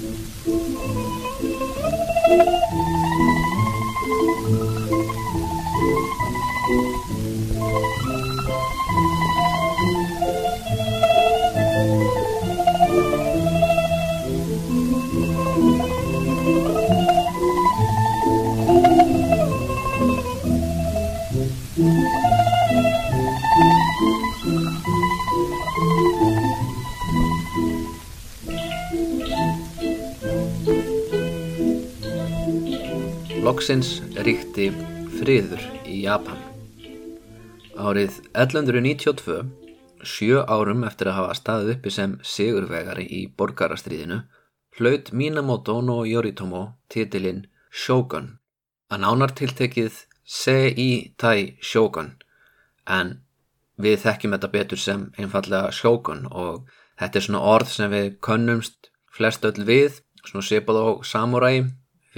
Thank you. Loksins ríkti friður í Japan. Árið 1192, sjö árum eftir að hafa staðið uppi sem sigurvegari í borgarastriðinu, hlaut Minamoto no Yoritomo titilinn Shogun, að nánar tiltekið Sei Tai Shogun, en við þekkjum þetta betur sem einfallega Shogun og þetta er svona orð sem við könnumst flest öll við, svona sipað á samuræi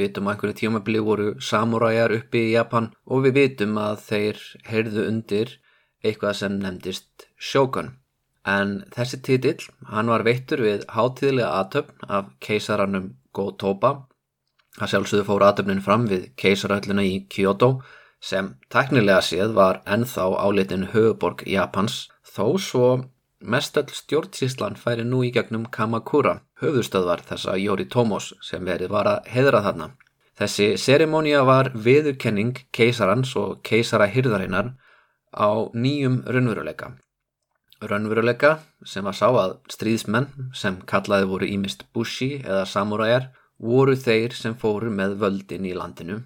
Við vitum að einhverju tímabili voru samuræjar uppi í Japan og við vitum að þeir heyrðu undir eitthvað sem nefndist Shogun. En þessi titill, hann var veittur við hátíðlega aðtöfn af keisaranum Go-Toba. Það sjálfsögðu fór aðtöfnin fram við keisaröllina í Kyoto sem teknilega séð var ennþá álitin höfuborg Japans þó svo Mestöll stjórnsíslan færi nú í gegnum Kamakura, höfðustöðvar þessa Jóri Tómos sem verið var að heðra þarna. Þessi serimónia var viðurkenning keisarans og keisara hyrðarinnar á nýjum raunveruleika. Raunveruleika sem var sá að stríðsmenn sem kallaði voru ímist bushi eða samuræjar voru þeir sem fóru með völdin í landinu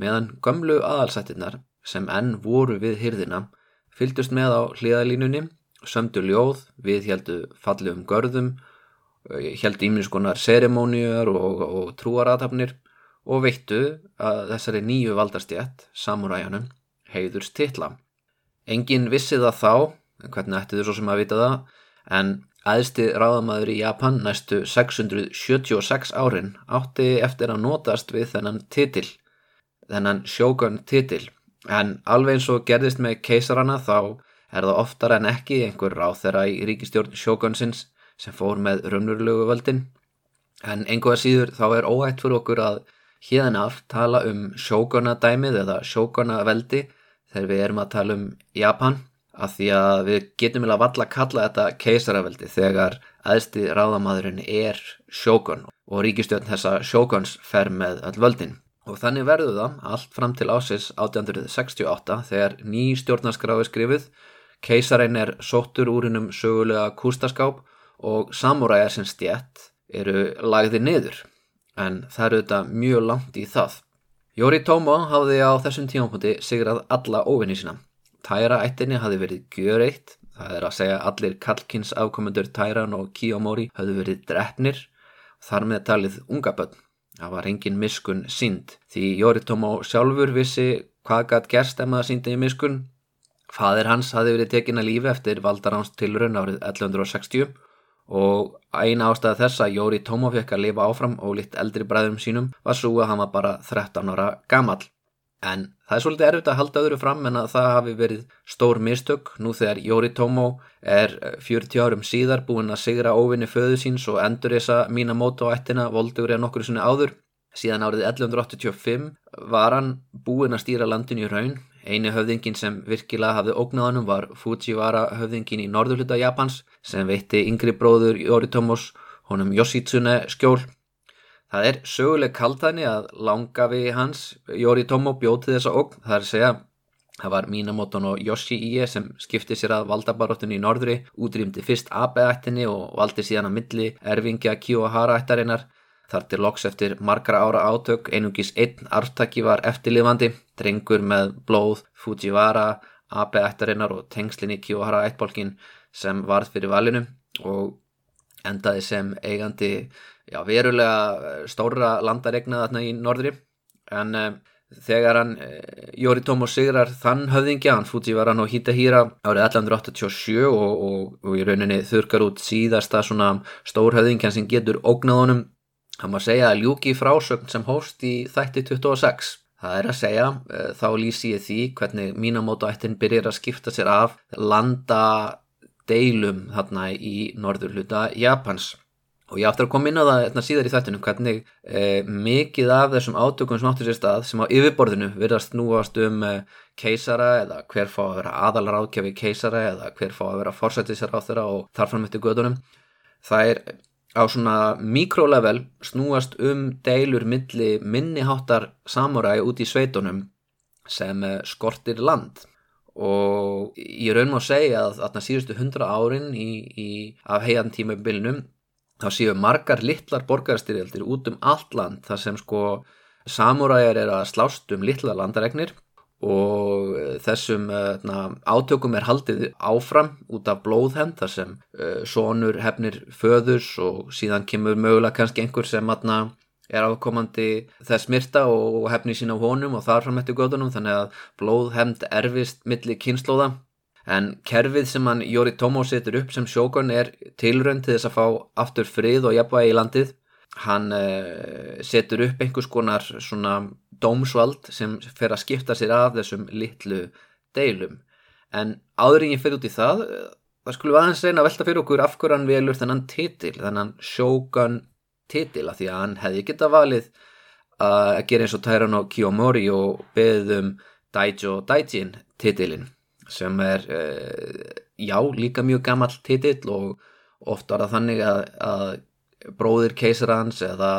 meðan gömlu aðalsættinnar sem enn voru við hyrðina fylgdust með á hliðalínunni sömdu ljóð, við heldu fallegum görðum, heldu íminskonar seremóniur og, og trúaratafnir og veittu að þessari nýju valdarstjætt, samuræjanum, heiður stilla. Engin vissi það þá, hvernig ætti þau svo sem að vita það, en aðsti ráðamaður í Japan næstu 676 árin átti eftir að notast við þennan titil, þennan sjókan titil, en alveg eins og gerðist með keisarana þá er það oftar en ekki einhver ráð þeirra í ríkistjórn sjókonsins sem fór með raunverulegu völdin? En einhverja síður þá er óætt fyrir okkur að hérna af tala um sjókonadæmið eða sjókonaveldi þegar við erum að tala um Japan af því að við getum vilja valla að kalla þetta keisaraveldi þegar aðsti ráðamadurinn er sjókon og ríkistjórn þessa sjókons fer með öll völdin. Og þannig verður það allt fram til ásis 1868 þegar ný stjórnarskráfi skrifið Keisarinn er sóttur úr hennum sögulega kústaskáp og samúræjar sem stjætt eru lagði niður, en það eru þetta mjög langt í það. Jóri Tómo hafði á þessum tímapunkti sigrað alla óvinni sína. Tæra ættinni hafði verið gjör eitt, það er að segja allir Kalkins afkomendur Tæran og Kiyomori hafði verið drefnir, þar með talið unga bönn. Það var engin miskun sínd, því Jóri Tómo sjálfur vissi hvað gætt gerst ef maður síndi í miskun Fadir hans hafði verið tekin að lífi eftir Valdaráns tilrun árið 1160 og eina ástæða þess að Jóri Tómo fekk að lifa áfram og litt eldri bræðum sínum var svo að hann var bara 13 ára gammal. En það er svolítið erfitt að halda öðru fram en að það hafi verið stór mistök nú þegar Jóri Tómo er 40 árum síðar búin að sigra óvinni föðu síns og endur þessa Minamoto ættina voldugur eða nokkur sinni áður. Síðan árið 1185 var hann búin að stýra landinu í raun Einu höfðingin sem virkilega hafði ógnaðanum var Fujiwara höfðingin í norðurluta Japans sem veitti yngri bróður Yoritomus honum Yoshitsune skjól. Það er söguleg kaltæni að langafi hans Yoritomo bjóti þessa ógn. Það er að segja, það var Minamoton og Yoshi-ie sem skipti sér að valdabaróttunni í norðri, útrýmdi fyrst Abe-ættinni og valdi síðan að milli erfingja Kiyohara-ættarinnar Þar til loks eftir margra ára átök einungis einn arftaki var eftirlifandi, drengur með blóð, Fujiwara, Abe-ættarinnar og tengslinni Kiyohara-ættbólkin sem varð fyrir valinu og endaði sem eigandi já, verulega stóra landaregna þarna í norðri. En eh, þegar hann, eh, Yoritomo sigrar þann höfðingja, hann Fujiwara no Hitahira árið 1187 og, og, og í rauninni þurkar út síðasta svona stórhöfðingjan sem getur ógnáðunum Það má segja að ljúki frásögn sem hóst í þætti 26. Það er að segja, uh, þá lýsi ég því hvernig mínamótaættin byrjir að skipta sér af landadeilum þarna í norður hluta Japans. og ég aftur að koma inn á það hérna, síðar í þættinu hvernig eh, mikið af þessum átökum sem áttur sér stað sem á yfirborðinu virðast núast um eh, keisara eða hver fá að vera aðalar ákjafi keisara eða hver fá að vera forsættisar á þeirra og þarfram eftir gödunum það er á svona mikrolevel snúast um deilur milli minniháttar samuræ út í sveitunum sem eh, skortir land. Og ég raun má segja að þarna síðustu hundra árin í, í, af heian tíma bylnum þá séu margar litlar borgarstyrjaldir út um allt land þar sem sko samúræjar er að slást um litla landaregnir og þessum uh, átökum er haldið áfram út af blóðhend þar sem uh, sonur hefnir föðurs og síðan kemur mögulega kannski einhver sem atna, er ákomandi þess myrta og hefni sín á honum og þar fram eftir gödunum þannig að blóðhend erfist millir kynnslóða en kerfið sem hann Jóri Tómó setur upp sem sjókon er tilrönd til þess að fá aftur frið og jafnvægi í landið hann uh, setur upp einhvers konar svona dómsvald sem fer að skipta sér af þessum litlu deilum. En áður en ég fyrir út í það það skulle aðeins reyna að velta fyrir okkur af hverjan velur þennan titil, þennan sjókon titil að því að hann hefði geta valið að gera eins og og Kiyomori og beðum Daijo Daijin titilin sem er uh, já líka mjög gammal titill og oft var það þannig að, að bróðir keisarans eða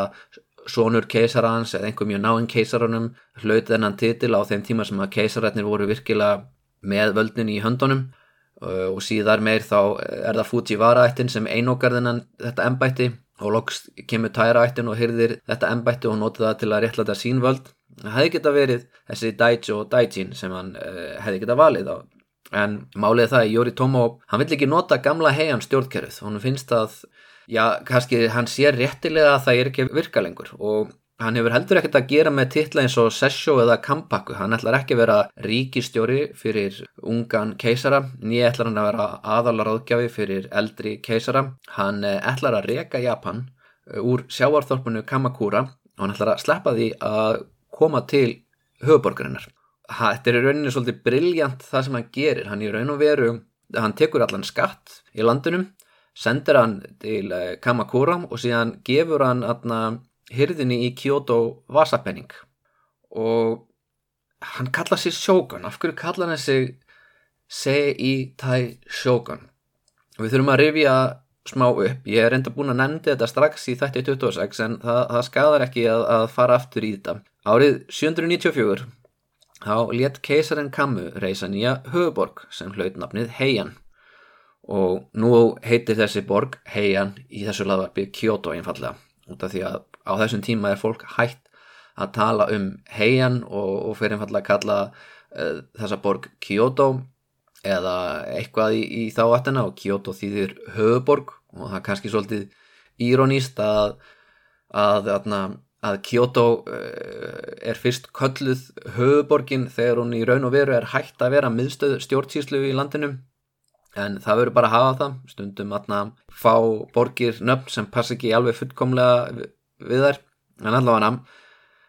sonur keisarans eða einhver mjög náinn keisarunum hlaut þennan titill á þeim tíma sem að keisararnir voru virkilega með völdin í höndunum. Uh, og síðar meir þá er það Fujiwara ættin sem einokar þennan þetta ennbætti og loks kemur Taira ættin og hyrðir þetta ennbætti og notið það til að réttlæta sín völd. Það hefði geta verið þessi Daijo og Daijin sem hann uh, hefði geta valið á en málið það er Jóri Tómó hann vill ekki nota gamla heian stjórnkerfið. Hann finnst að, já, kannski hann sér réttilega að það er ekki virka lengur og hann hefur heldur ekkert að gera með titla eins og Sessjó eða Kampaku. Hann ætlar ekki að vera ríkistjóri fyrir ungan keisara nýja ætlar hann að vera aðalaráðgjafi fyrir eldri keisara. Hann eh, ætlar að reka Japan eh, úr sjáarþorpunu Kamakura og hann ætlar að sleppa því að koma til höfuborgarinnar þetta er í rauninni svolítið brilljant það sem hann gerir, hann í raun og veru hann tekur allan skatt í landunum sendir hann til eh, Kamakura og síðan gefur hann atna, hyrðinni í Kyoto vasapenning og hann kalla sér sjókan af hverju kalla hann sig Sei-i-tai sjókan og við þurfum að rifja smá upp. Ég er enda búin að nefndi þetta strax í þætti 26 en það, það skadar ekki að, að fara aftur í þetta. Árið 794 Þá létt keisarinn Kammu reysa nýja höfuborg sem hlaut nafnið Heian og nú heitir þessi borg Heian í þessu laðvarpi Kyoto einfallega út af því að á þessum tíma er fólk hægt að tala um Heian og, og fyrir einfallega að kalla uh, þessa borg Kyoto eða eitthvað í, í þá aftina og Kyoto þýðir höfuborg og það er kannski svolítið íróníst að, að, að að Kyoto uh, er fyrst kölluð höfuborgin þegar hún í raun og veru er hægt að vera miðstöð stjórnsýslu í landinu en það verður bara að hafa það. Stundum að fá borgir nöfn sem passa ekki alveg fullkomlega við þær. En allavega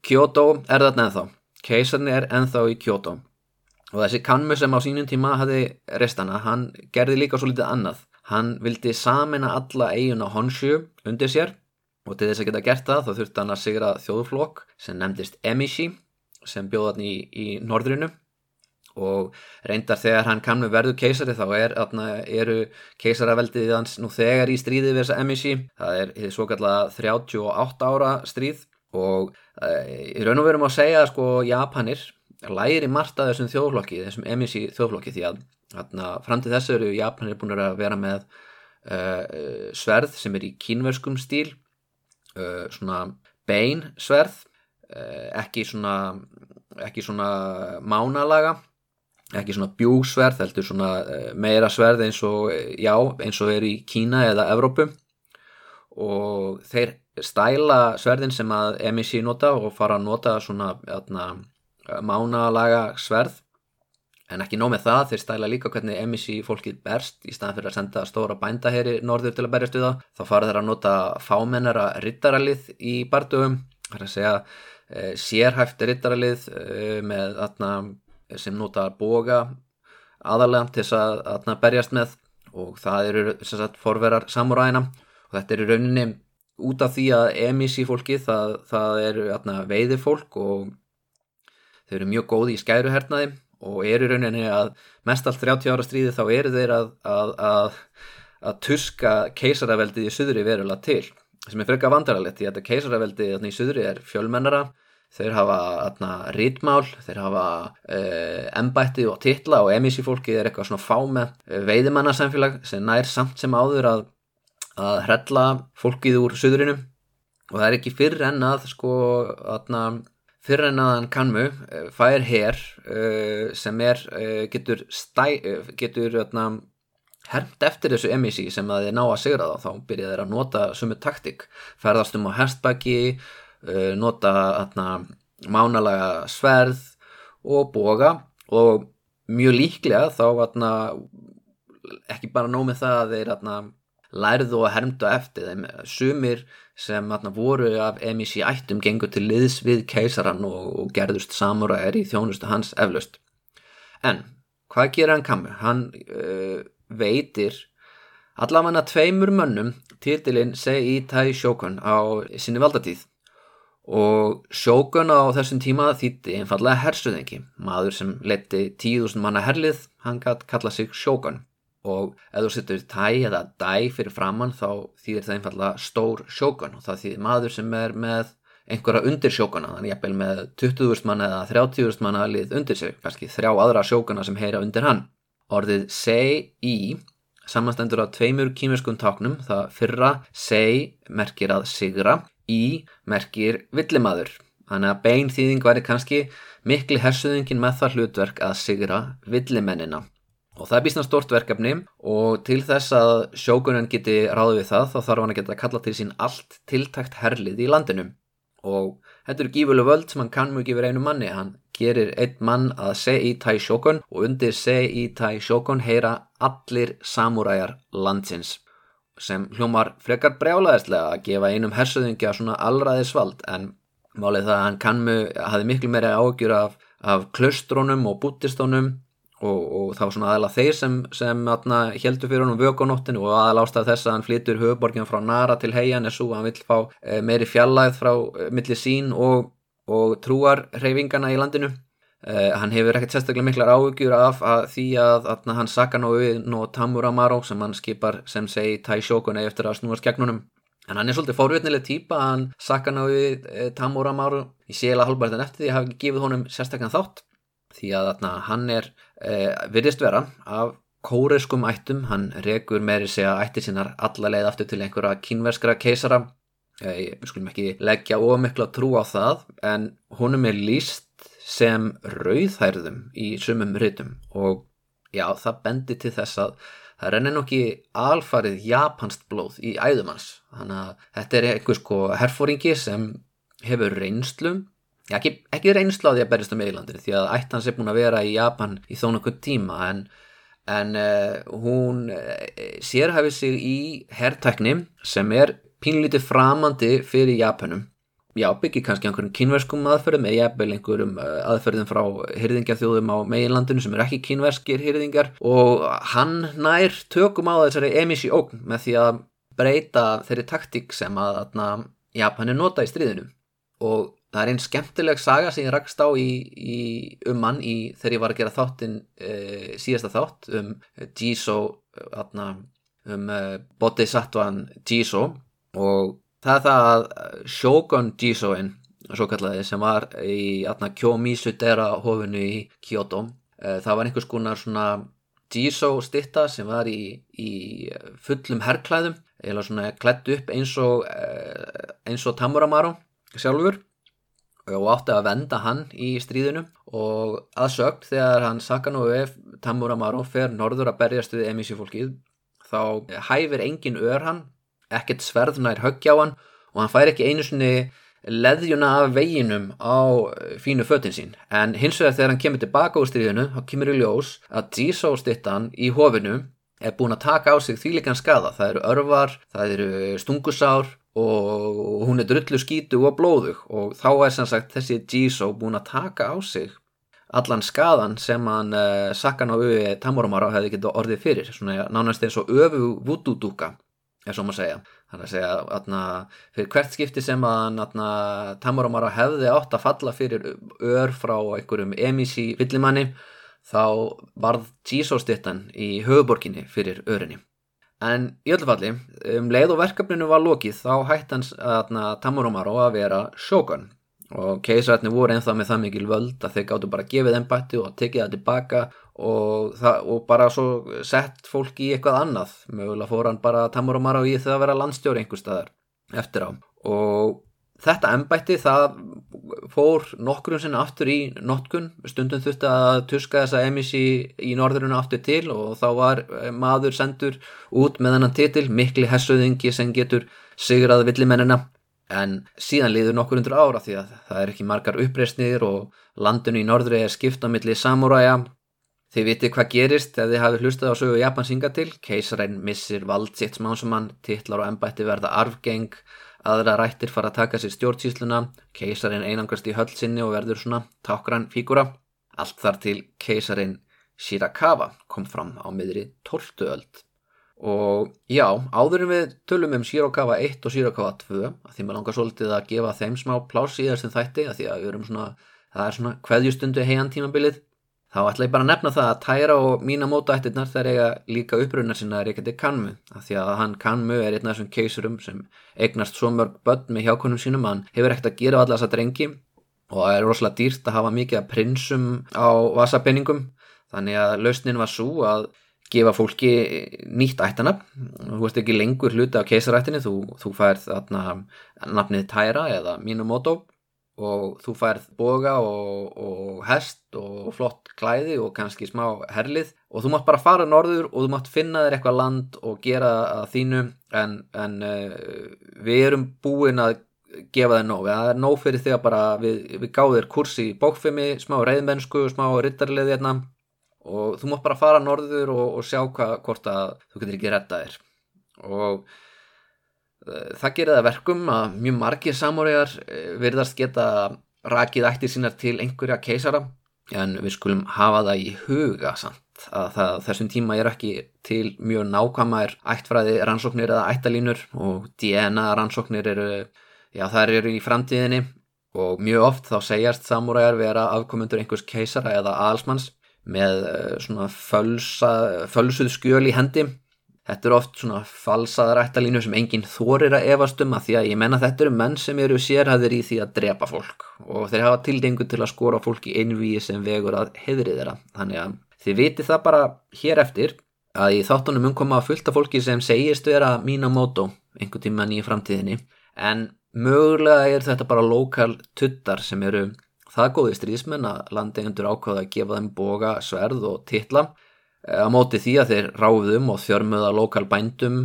Kyoto er þarna ennþá. Keisarni er ennþá í Kyoto. Og þessi kanmu sem á sínum tíma hafi restana, hann gerði líka svo litið annað. Hann vildi samina alla eiguna Honshu undir sér. Og til þess að geta gert það þá þurfti hann að sigra þjóðflokk sem nefndist Emishi sem bjóða hann í, í norðrinu og reyndar þegar hann kannu verðu keisari þá er, eru keisaraveldið hans nú þegar í stríði við þessa Emishi það er svo kallega 38 ára stríð. Og e, í raun og verum að segja sko Japanir læri margt að þessum þjóðflokki þessum Emishi þjóðflokki því að atna, fram til þessu eru Japanir búin að vera með uh, sverð sem er í kínverskum stíl uh, svona beinsverð uh, ekki svona svona mánalaga ekki svona bjúsverð heldur svona uh, meira sverð eins og já, eins og er í Kína eða Evrópu og þeir stæla sverðin sem að MSC nota og fara að nota svona atna, mánalaga sverð En ekki nóg með það, þeir stæla líka hvernig emissi fólkið berst í staðan fyrir að senda stóra bændaheri norður til að berjast við það. Þá fara þeir að nota fámennara rittaralið í bardugum, það er að segja sérhæft rittaralið með atna, sem nota boga aðalega til þess að atna, berjast með og það eru sagt, forverar samuræna og þetta er í rauninni út af því að emisi fólki það, það eru veiði fólk og þau eru mjög góði í skæruhernaði og eru rauninni að mest allt 30 ára stríði þá eru þeir að, að, að, að tuska keisaraveldið í suðri verulega til sem er freka vandaralegt því að keisaraveldið í suðri er fjölmennara þeir hafa atna, rítmál, þeir hafa uh, embætti og titla og emisi fólki er eitthvað svona fáme veiðimannarsamfélag sem nær samt sem áður að að hrella fólkið úr suðurinum og það er ekki fyrr en að sko atna, fyrr en að hann kannmu eh, fær hér uh, sem er uh, getur, stæ, getur atna, hermt eftir þessu emisi sem að þið ná að sigra þá. Þá byrja þeir að nota sumu taktik ferðast um á herstbæki nota atna, mánalega sverð og boga. Og mjög líklega þá atna, ekki bara nómið það að þeir lærðu og hermdu eftir þeim. Sumir sem atna, voru af MIC ættum gengur til liðs við keisaran og, og gerðust samuræðir í þjónustu hans eflaust. En hvað gerir hann kammu? Hann uh, veitir allavega tveimur mönnum títilinn Sei Tai Shogun á sinni valdatíð og Shogun á þessum tíma þýtti einfallega hersuðengi maður sem leti tíðusn manna herlið hann gætt kalla sig Shogun og ef þú setur tæ eða dæ fyrir framann þá þýðir það einfallega stór sjókun og það þýðir maður sem er með einhverja undir sjókuna þannig að ég með 20.000 manna eða 30.000 manna lið undir sig, kannski þrjá aðra sjókuna sem heyra undir hann. Orðið sei-í samanstendur á tveimur kýmiskun táknum, það fyrra sei merkir að sigra, í merkir villimaður. Þannig að bein þýðing væri kannski mikli hersuðingin með það hlutverk að sigra villimennina. Og það er bísna stort verkefni og til þess að sjókunin geti ráðið við það þá þarf hann að geta að kalla til sín allt tiltækt herlið í landinu. Og þetta eru gífuleg völd sem hann kann mjög gefur einu manni. Hann gerir einn mann að Sei Tai Shokun og undir Sei Tai Shokun heyra allir samúræjar landsins. Sem hljómar frekar brjálaðislega að gefa einum hersöðingja svona allraðisvald en málið það að hann kann mjög, hafi miklu meiri ágjur af, af klöstrónum og bútistónum og, og þá svona aðalega þeir sem, sem heldur fyrir honum vögunóttinu og aðalega ástæð þess að hann flytur höfuborgin frá Nara til Heian svo að hann vill fá e, meiri fjallæð frá e, milli sín og, og trúar reyfingana í landinu e, hann hefur ekkert sérstaklega miklar áhugjur af að því að, að hann Sakanói og Tamura Maró sem hann skipar sem segi Taishokun eftir að snúast gegnunum En hann er svolítið fórvétnileg týpa, hann Sakanói, Tamura Maró, ég sé alveg halvbært en eftir því að hafa gefið honum sérstaklega þátt því að atna, hann er eh, virðist vera af kóreskum ættum, hann regur meiri segja ættir sinnar alla leið aftur til einhverja kínverskra keisara. Eh, við skulum ekki leggja ómikla trú á það en honum er líst sem rauðhærðum í sumum rytum og já það bendi til þess að það rennir nokkið alfarið japansk blóð í æðumans þannig að þetta er einhvers sko herfóringi sem hefur reynslum Já, ekki, ekki reynsla á því að berjast á meðlandinu því að ættans er búin að vera í Japan í þó nokkuð tíma en, en uh, hún uh, sérhæfið sig í herrtækni sem er pínlítið framandi fyrir Japanum. Já, byggir kannski einhverjum kynverskum aðferðum eða jafnvel einhverjum uh, aðferðum frá hyrðingjathjóðum á meginlandinu sem er ekki kynverskir hyrðingar og hann nær tökum á þessari emisi ógn með því að breyta þeirri taktík sem að, að Japan er nota í stríðinu. Og það er einn skemmtileg saga sem ég rakst á í, í, um mann í, þegar ég var að gera þáttin e, síðasta þátt um Jiso atna, um e, Bodhisattvan Jiso og það er það að Shogun kallaði sem var í Kyomisudera hofinu í Kyoto e, það var einhvers konar svona Jiso stitta sem var í, í fullum herrklæðum eða svona klætt upp eins og e, eins og Tamuramaro sjálfur. Og átti að venda hann í stríðinu. Og aðsögt þegar hann Sakanove Tamuramaro fer norður að berjast við emísi fólkið þá hæfir engin ör hann ekkert sverðnær höggja á hann og hann fær ekki einu svoni leðjuna af veginum á fínu föttin sín. En hins vegar þegar hann kemur tilbaka úr stríðinu þá kemur í ljós að Jisoo stittan í hofinu er búin að taka á sig þvílikan skada það eru örvar, það eru stungusár og hún er drullu skítu og blóðug. Og þá er sem sagt þessi Jisoo búin að taka á sig allan skadan sem hann uh, Sakan og Uwe Tamuramara hefði getið orðið fyrir. Svona nánast eins og öfu vúdúdúka er svo maður segja. Þannig að segja atna, fyrir hvert skipti sem að Tamuramara hefði átt að falla fyrir ör frá einhverjum emisi villimanni þá varð Jísóstittan í höfuborginni fyrir örinni en í öllu falli um leið og verkefninu var lokið þá hætti hans Tamuramara að vera sjókan og keisrætni voru ennþá með það mikil völd að þeir gáttu bara að gefa þeim bætti og tekið það tilbaka og, það, og bara svo sett fólk í eitthvað annað. Mögulega fór hann bara tamur og mara og í það að vera landstjóri einhver staðar eftir á. Og þetta ennbætti það fór nokkrum sinna aftur í notkun. Stundum þurfti að tuska þessa emissi í norðurinu aftur til og þá var maður sendur út með hennan titil mikli hessuðingi sem getur sigrað villimennina en síðan liður nokkur undur ára því að það er ekki margar uppreysnir og landinu í norðri er skipt á milli samúræja. Þið viti hvað gerist ef þið hafi hlustað á sögu Japans hinga til. Keisarinn missir vald sitt smásumann titlar og ennbætti verða arfgeng aðra rættir fara að taka sér stjórnsýsluna keisarinn einangast í höllsinni og verður svona tákran fígura allt þar til keisarinn Shirakawa kom fram á miðri 12. öld og já, áðurum við tölum um Shirokawa 1 og Shirokawa 2 því maður langar svolítið að gefa þeim smá pláss í þessum þætti að því að við erum svona það er svona hverjustundu heian tímabilið þá ætla ég bara að nefna það að Tæra og mína mótaættirnar þær eiga líka upprunnar sinna Ríkandi Kanmu að því að hann Kanmu er einn af þessum keisurum sem eignast svo mörg börn með hjákonum sínum að hann hefur ekkert að gera allar þessa drengi og það er rosalega dýrt að hafa mikið að prinsum á vasapenningum þannig að lausnin var svo að gefa fólki nýtt ættanab þú veist ekki lengur hluti af keisarættinni þú, þú færð nafnið Tæra eða Minamoto og þú færð boga og, og hest og flott klæði og kannski smá herlið og þú mátt bara fara norður og þú mátt finna þér eitthvað land og gera það þínu en, en uh, við erum búin að gefa það nóg, það er nóg fyrir því að bara við, við gáðum þér kursi í bókfimi smá reyðmennsku, smá rittarlið hérna og þú mátt bara fara norður og, og sjá hva, hvort að þú getur ekki retta þér. Og uh, það gerir það verkum að mjög margir samúræjar uh, virðast geta rakið ættir sínar til einhverja keisara. En við skulum hafa það í huga samt að það, þessum tíma er ekki til mjög nákvæmar ættfræði rannsóknir eða ættalínur og DNA rannsóknir eru, já það eru í framtíðinni. Og mjög oft þá segjast samúræjar vera afkomundur einhvers keisara eða alsmanns með eh, svona fölsa, fölsuð skjöl í hendi. Þetta eru oft svona falsaðar ættalínu sem enginn þorir að efast um að því að ég menna þetta eru menn sem eru sérhæðir í því að drepa fólk. Og þeir hafa tildengu til að skora fólk í einvíi sem vegur að heðri þeirra. Þannig að þið viti það bara hér eftir að í þáttunum umkoma fullta fólki sem segist vera mína mótó einhvern tíman í framtíðinni. En mögulega er þetta bara lokal tuttar sem eru Það góði stríðsmenn að landeigendur ákvaða að gefa þeim boga, sverð og titla eh, á móti því að þeir ráðum og þjörmuða lokal bændum,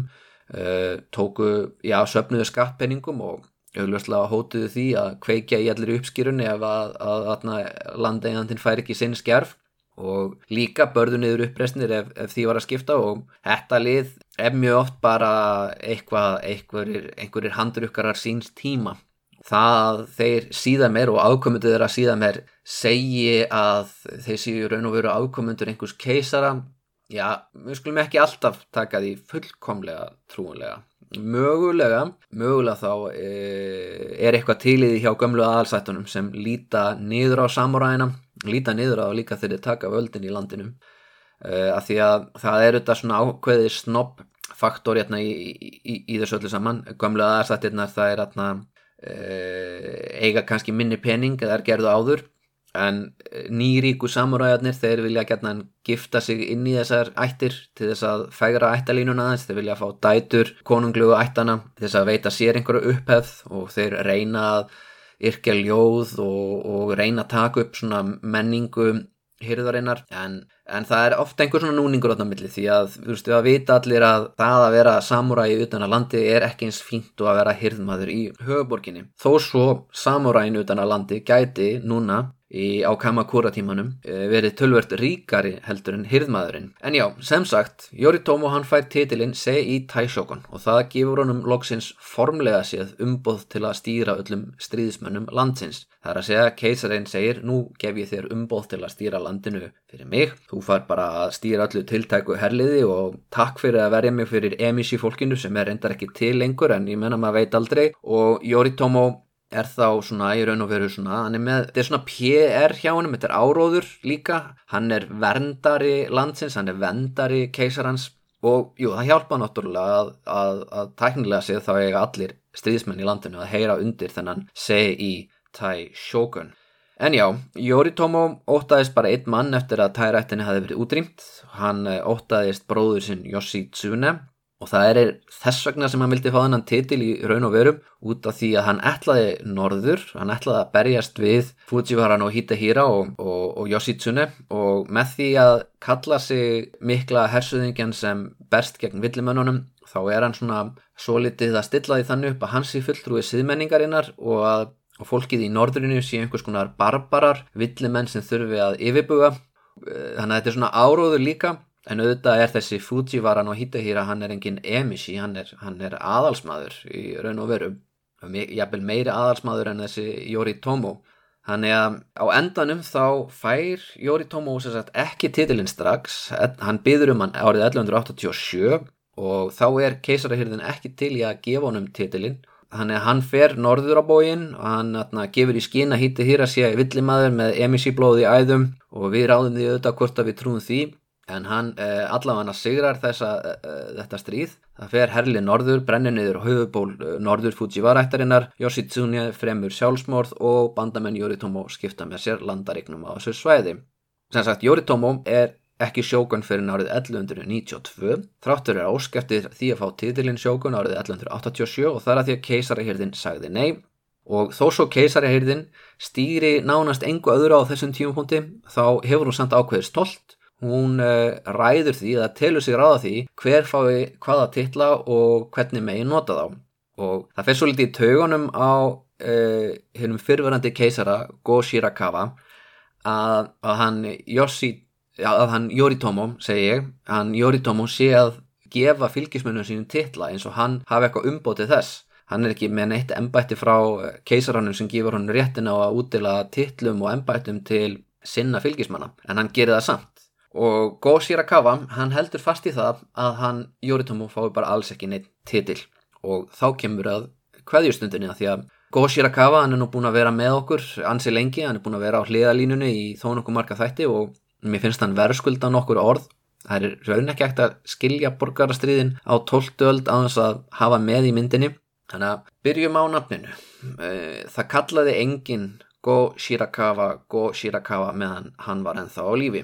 eh, tóku, já, söpnuðu skattpenningum og auðvitað hótuðu því að kveikja í allir uppskýrunni ef að, að, að landeigandin fær ekki sinn skjærf og líka börðu niður uppreysnir ef, ef því var að skipta og þetta lið er mjög oft bara eitthvað, einhverjir handrukkarar síns tíma það þeir síðan mér og ákomundur þeirra síðan mér segi að þeir séu raun og veru ákomundur einhvers keisara. Já, við skulum ekki alltaf taka því fullkomlega trúanlega. Mögulega, mögulega þá e, er eitthvað tíliði hjá gömlu aðalsættunum sem líta niður á samuræðina, líta niður á líka þegar þeir taka völdin í landinu. E, af því að það er þetta svona ákveði snopp faktor hérna í, í, í, í þessu öllu saman. Gömlu aðalsættirnar það er hérna eiga kannski minni pening eða er gerðu áður. En eh, nýríku samuræðarnir þeir vilja gætna gifta sig inn í þessar ættir til þess að fægra ættalínuna þess, þeir vilja fá dætur konunglugu ættana til þess að veita sér einhverju upphefð og þeir reyna að yrkja ljóð og, og reyna að taka upp svona menningu hyrðarinnar en, en það er ofta einhver svona núningur á það milli því að þú veist við að vita allir að það að vera samúræi utan að landi er ekki eins fínt og að vera hyrðmaður í höfuborginni þó svo samúræin utan að landi gæti núna í, á Kamakura tímanum eh, verið tölvert ríkari heldur en hirðmaðurinn. En já, sem sagt, Yoritomo hann fær titilinn Sei Taishogun og það gefur honum loksins formlega séð umboð til að stýra öllum stríðismönnum landsins. Það er að segja, keisarinn segir, nú gef ég þér umboð til að stýra landinu fyrir mig. Þú far bara að stýra öllu tiltæku herliði og takk fyrir að verja mig fyrir emishi fólkinu sem er reyndar ekki til lengur en ég menna maður veit aldrei og Yoritomo er þá svona í raun og veru svona, hann er með, þetta er svona PR hjá hann, þetta er áróður líka, hann er verndari landsins, hann er vendari keisarans og jú, það hjálpa náttúrulega að, að, að tæknilega séð þá eiga allir stríðsmenn í landinu að heyra undir þennan í Tai Shogun. En já, Yoritomo ótaðist bara einn mann eftir að tærættinni hafi verið útrýmt, hann eh, ótaðist bróður sinn Yoshitsune og það er þess vegna sem hann vildi fá þennan titil í raun og verum út af því að hann ætlaði norður, hann ætlaði að berjast við Fujiwaran og Hidehira og, og, og Yoshitsune. Og með því að kalla sig mikla hersuðingjan sem berst gegn villimönnunum þá er hann svona svo litið að stilla því þannig upp að hans í fulltrúi siðmenningarinnar og að og fólkið í norðrinu sé einhvers konar barbarar, villimenn sem þurfi að yfirbuga. Þannig að þetta er svona áróður líka En auðvitað er þessi Fujivaran og Hidehira, hann er engin emishi, hann er, hann er aðalsmaður í raun og veru. Jafnvel meiri aðalsmaður en þessi Yoritomo. Þannig að á endanum þá fær Yoritomo sagt, ekki titilinn strax, hann byður um hann árið 1187 og þá er keisarahyrðin ekki til í að gefa honum titilinn. Þannig að hann fer norður á bógin og hann atna, gefur í skín að Hidehira sé villimaður með emishi blóði í æðum og við ráðum því auðvitað hvort að við trúum því en hann eh, allavega sigrar þessa, eh, þetta stríð. Það fer herli norður, brennir niður höfuból eh, norður Fujiwara-ættarinnar, Yoshitsune fremur sjálfsmorð og bandamenn Yoritomo skipta með sér landarignum á þessu svæði. Sem sagt, Yoritomo er ekki sjókun fyrir árið 1192, þráttur er áskeftir því að fá titilinn sjókun árið 1187 og þar að því að keisarahyrðin sagði nei og þó svo keisarahyrðin stýri nánast engu öðru á þessum tímapunkti þá hefur hún samt ákveðið stolt hún uh, ræður því eða telur sig ráða því hver fái hvaða titla og hvernig megin nota þá. Og það fyrir svo litið í taugunum á uh, hennum fyrverandi keisara Go Shirakawa að, að hann Yoshi, að hann Yoritomo segi ég, hann Yoritomo sé að gefa fylgismönnum sínum titla eins og hann hafi eitthvað umbótið þess. Hann er ekki með neitt ennbætti frá keisarannum sem gefur hann réttin á að útdela titlum og ennbættum til sinna fylgismanna en hann gerir það samt og Go Shirakawa hann heldur fast í það að hann Yoritomo fái bara alls ekki neitt titil og þá kemur að hvaðjustundinni að því að Go Shirakawa hann er nú búin að vera með okkur ansi lengi, hann er búin að vera á hliðalínunni í þó nokkuð marga þætti og mér finnst hann verðskulda nokkur orð. Það er raun ekki ekkert að skilja borgarastriðin á tóltöld á þess að hafa með í myndinni. Þannig að byrjum á nafninu. Eh, það kallaði engin Go Shirakawa Go Shirakawa meðan hann var ennþá á lífi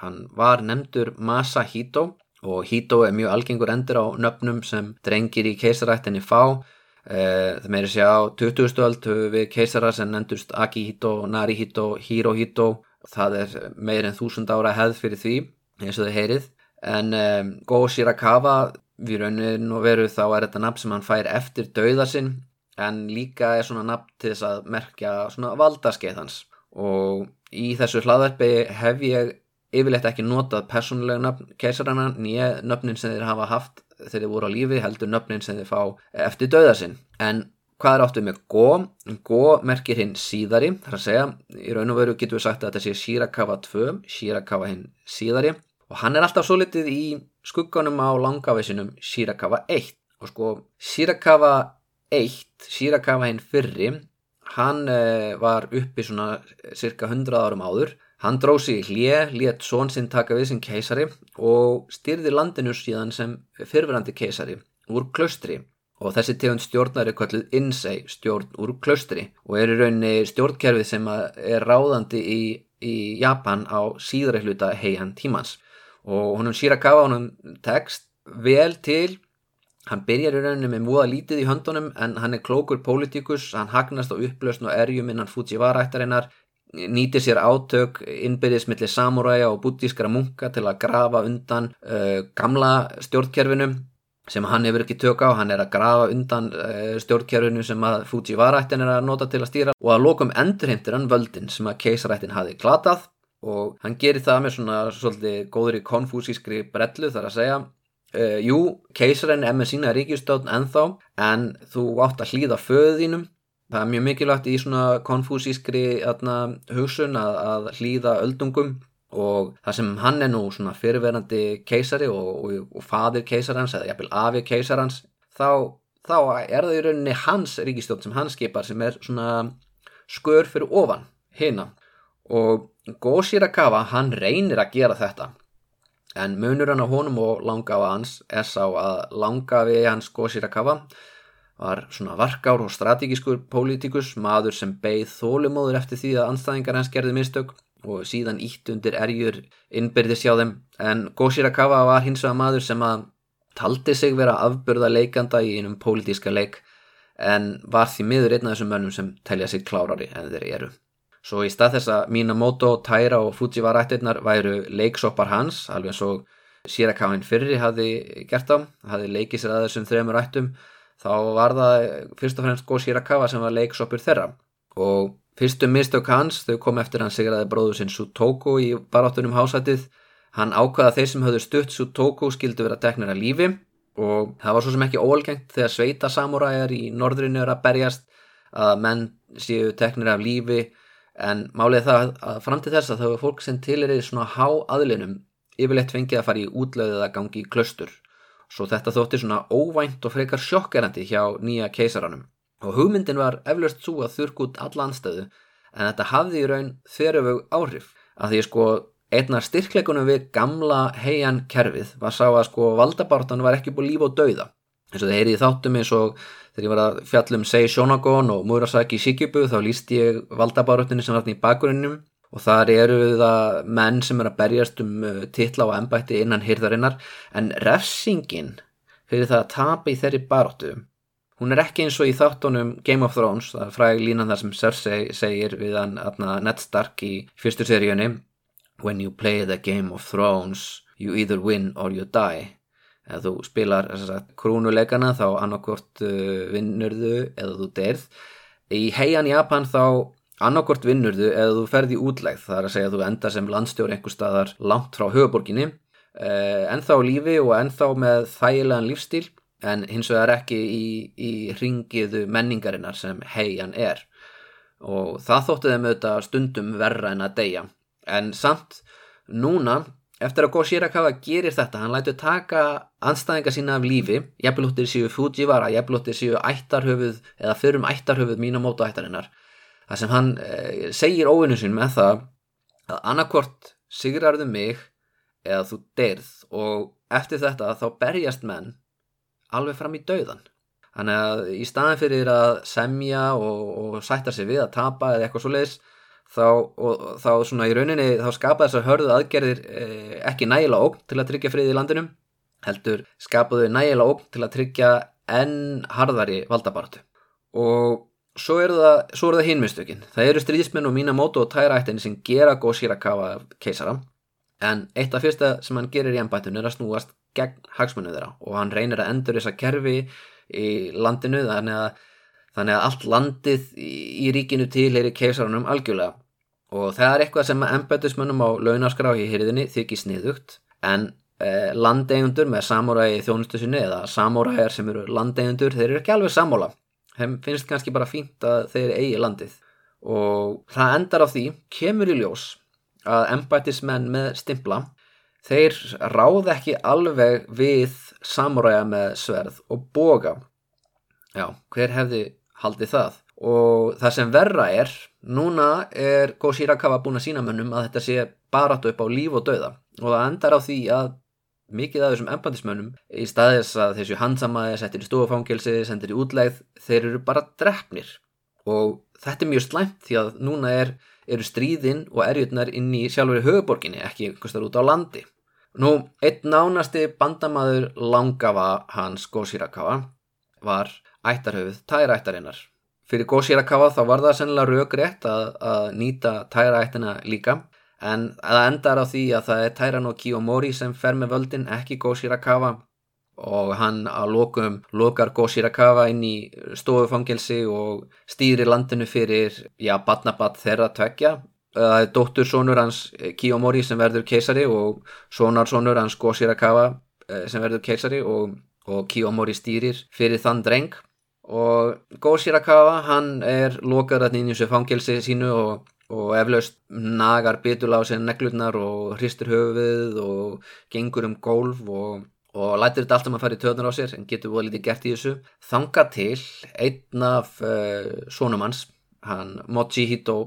Hann var nefndur Masahito og Hito er mjög algengur endur á nöfnum sem drengir í keisarættinni fá. Eh, það meiri sé á 20. öld við keisara sem nefndust Akihito, Narihito, Hirohito. Það er meir en þúsund ára hefð fyrir því eins og þau heyrið. En um, Go Shirakawa við raunin og veru þá er þetta nafn sem hann fær eftir dauðasinn en líka er svona nafn til þess að merkja svona valdaskeið hans og í þessu hlaðarpi hef ég yfirleitt ekki notað persónulega nöfn keisarana nýja nöfnin sem þeir hafa haft þegar þeir voru á lífi heldur nöfnin sem þeir fá eftir döðasinn en hvað er áttuð með go? go merkir hinn síðari þar að segja, í raun og veru getur við sagt að þetta sé Shirakawa 2 Shirakawa hinn síðari. Og hann er alltaf svo litið í skugganum á langavæsinum Shirakawa 1 og sko Shirakawa 1 Shirakawa hinn fyrri hann uh, var uppi svona cirka 100 árum áður Hann dróð sig í hlje, létt són sinn taka við sem keisari og styrði landinu síðan sem fyrfirandi keisari úr klaustri. Og þessi tegund stjórnar er kallið Insei stjórn úr klaustri og er í rauninni stjórnkerfið sem er ráðandi í, í Japan á síðra hluta heian tímans. Og honum Shirakawa honum tekst vel til. Hann byrjar í rauninni með múða lítið í höndunum en hann er klókur pólitíkus, hann hagnast á upplösn og erjum innan Fujiwara-ættarinnar nýtir sér átök innbyrðismillir samúræja og bútískara munka til að grafa undan uh, gamla stjórnkerfinu sem hann hefur ekki tök á, hann er að grafa undan uh, stjórnkjörunu sem að Fujiwara-ættin er að nota til að stýra. Og að lokum endurheimtir hann völdin sem að keisarættin hafi glatað. Og hann gerir það með svona svolítið góður í konfúsískri brellu þar að segja. Uh, jú, keisarinn er með sína ríkjustöðn ennþá en þú átt að hlýða föðinum það er mjög mikilvægt í svona konfúsískri hugsun að, að hlýða öldungum og það sem hann er nú svona fyrirverandi keisari og, og, og fadir keisarans eða jafnvel afi keisarans þá, þá er það í rauninni hans ríkistjótt sem hann skipar sem er svona skör fyrir ofan hérna og Goshirakawa hann reynir að gera þetta en munur hann á honum og langafa hans er sá að langafi hans Goshirakawa var svona varkár og strategískur pólitíkus, maður sem beigð þólumóður eftir því að anstæðingar hans gerði mistök og síðan ítt undir erjur innbyrðis hjá þeim en Goshirakawa var hins vegar maður sem að taldi sig vera afbörða leikanda í einum pólitíska leik en var því miður einn af þessum mönnum sem telja sig klárari en þeir eru. Svo í stað þess að Minamoto, Taira og Fujiwara ættirnar væru leiksoppar hans, alveg eins og Shirakawin fyrri hafi gert á, hafi leikið sér að þessum þremur ættum, þá var það fyrst og fremst Goshirakawa sem var leiksoppur þeirra og Fyrstum mistök hans, þau kom eftir hann sigraði bróður sinn Sutoku í baráttunum hásætið. Hann ákvaða þeir sem höfðu stutt Sutoku skildu vera teknir að lífi og það var svo sem ekki ólgengt þegar sveita samúræjar í norðrinu er að berjast að menn séu teknir af lífi en málið það að fram til þess að var fólk sem til er í svona há aðlinum yfirleitt fengið að fara í útlöðið að gangi í klöstur. Svo þetta þótti svona óvænt og frekar sjokkerandi hjá nýja keisaranum. Og hugmyndin var eflaust svo að þurrk út alla anstöðu en þetta hafði í raun þerjöfug áhrif. Að því sko einna styrkleikunum við gamla heian kerfið var sá að sko valdabartan var ekki búið líf og dauða. Eins og það heyri í þáttum eins og þegar ég var að fjallum Sei Shonagon og Murasaki Shikibu þá líst ég valdabarutinu sem var í bakgrunnum og þar eru það menn sem er að berjast um uh, titla og ennbætti innan hýrðarinnar en refsingin fyrir það að tapa í þeirri baróttu Hún er ekki eins og í þáttunum Game of Thrones, það er fræg línan þar sem Cersei segir við hann Ned Stark í fyrstu seríunni When you play the Game of Thrones, you either win or you die. Ef þú spilar krúnuleikana þá annarkort uh, vinnurðu eða þú derð. Í heian Japan þá annarkort vinnurðu eða þú ferði útlegð, það er að segja að þú enda sem landstjóri einhver staðar langt frá höfuborginni, uh, ennþá lífi og ennþá með þægilegan lífstíl en hins vegar ekki í, í ringiðu menningarinnar sem heian er. Og það þótti þeim auðvitað stundum verra en að deyja. En samt núna eftir að Go Shirakawa gerir þetta hann lætu taka anstæðinga sína af lífi jafnblóttir síu Fujiwara jafnblóttir síu ættarhöfuð eða fyrrum ættarhöfuð Minamoto ættarinnar það sem hann eh, segir óvinnu sín með það að annarkort sigrarðu mig eða þú deyrð og eftir þetta þá berjast menn alveg fram í dauðan. Þannig að í staðin fyrir að semja og, og sætta sig við að tapa eða eitthvað svo leiðis þá, og, þá svona í rauninni þá skapa þess að hörðu aðgerðir eh, ekki nægilega óg til að tryggja frið í landinum heldur skapaðu nægilega óg til að tryggja enn harðari valdabartu og svo eru það, það hinmistökin það eru stríðismenn og Minamoto og Tairættin sem gera Go Shirakawa keisara. En eitt af fyrsta sem hann gerir í ennbættun er að snúast gegn hagsmunum þeirra. Og hann reynir að endur þessa kerfi í landinu þannig að, þannig að allt landið í, ríkinu til er í keisarunum algjörlega. Og það er eitthvað sem ennbættusmönnum á launaskrá í hýrðinni þykir sniðugt. En eh, landeigundur með samúræði þjónustu sinni eða samúræðar sem eru landeigundur þeir eru ekki alveg sammála þeim finnst kannski bara fínt að þeir eigi landið. Og það endar á því kemur í ljós að embætismenn með stimpla þeir ráð ekki alveg við samuræja með sverð og boga. Já, hver hefði haldið það? Og það sem verra er núna er Go Shirakawa búin að sína mönnum að þetta sé baratu upp á líf og döða og það endar á því að mikið af þessum embætismönnum í staðis að þessu hansamaði settir í stofangilsi, sendir í útlegð þeir eru bara drefnir og þetta er mjög slæmt því að núna er eru stríðin og erjurnar inn í sjálfur í höfuborginni, ekki einhverstar út á landi. Nú, einn nánasti bandamaður langafa hans Gósirakawa var ættarhauð tæraættarinnar. Fyrir Gósirakawa þá var það sennilega raugrétt að, að nýta tæraættina líka, en það endar á því að það er Tæran og Kiyomori sem fer með völdin, ekki Gósirakawa, og hann að lokum lokar Go Shirakawa inn í stofufangelsi og stýrir landinu fyrir, já, badnabatt þeirra tvekja. Það er dóttur sonur hans Kiyomori sem verður keisari og sonar sonur hans Go Shirakawa sem verður keisari og, og Kiyomori stýrir fyrir þann dreng og Go Shirakawa hann er lokar að í þessu fangelsi sínu og og eflaust nagar bitul á sig neglurnar og hristur höfuð og gengur um gólf og, og lætir þetta allt um að fara í töðunar á sér en getur búið lítið gert í þessu. Þanga til einn af uh, sónum hans hann Mochihito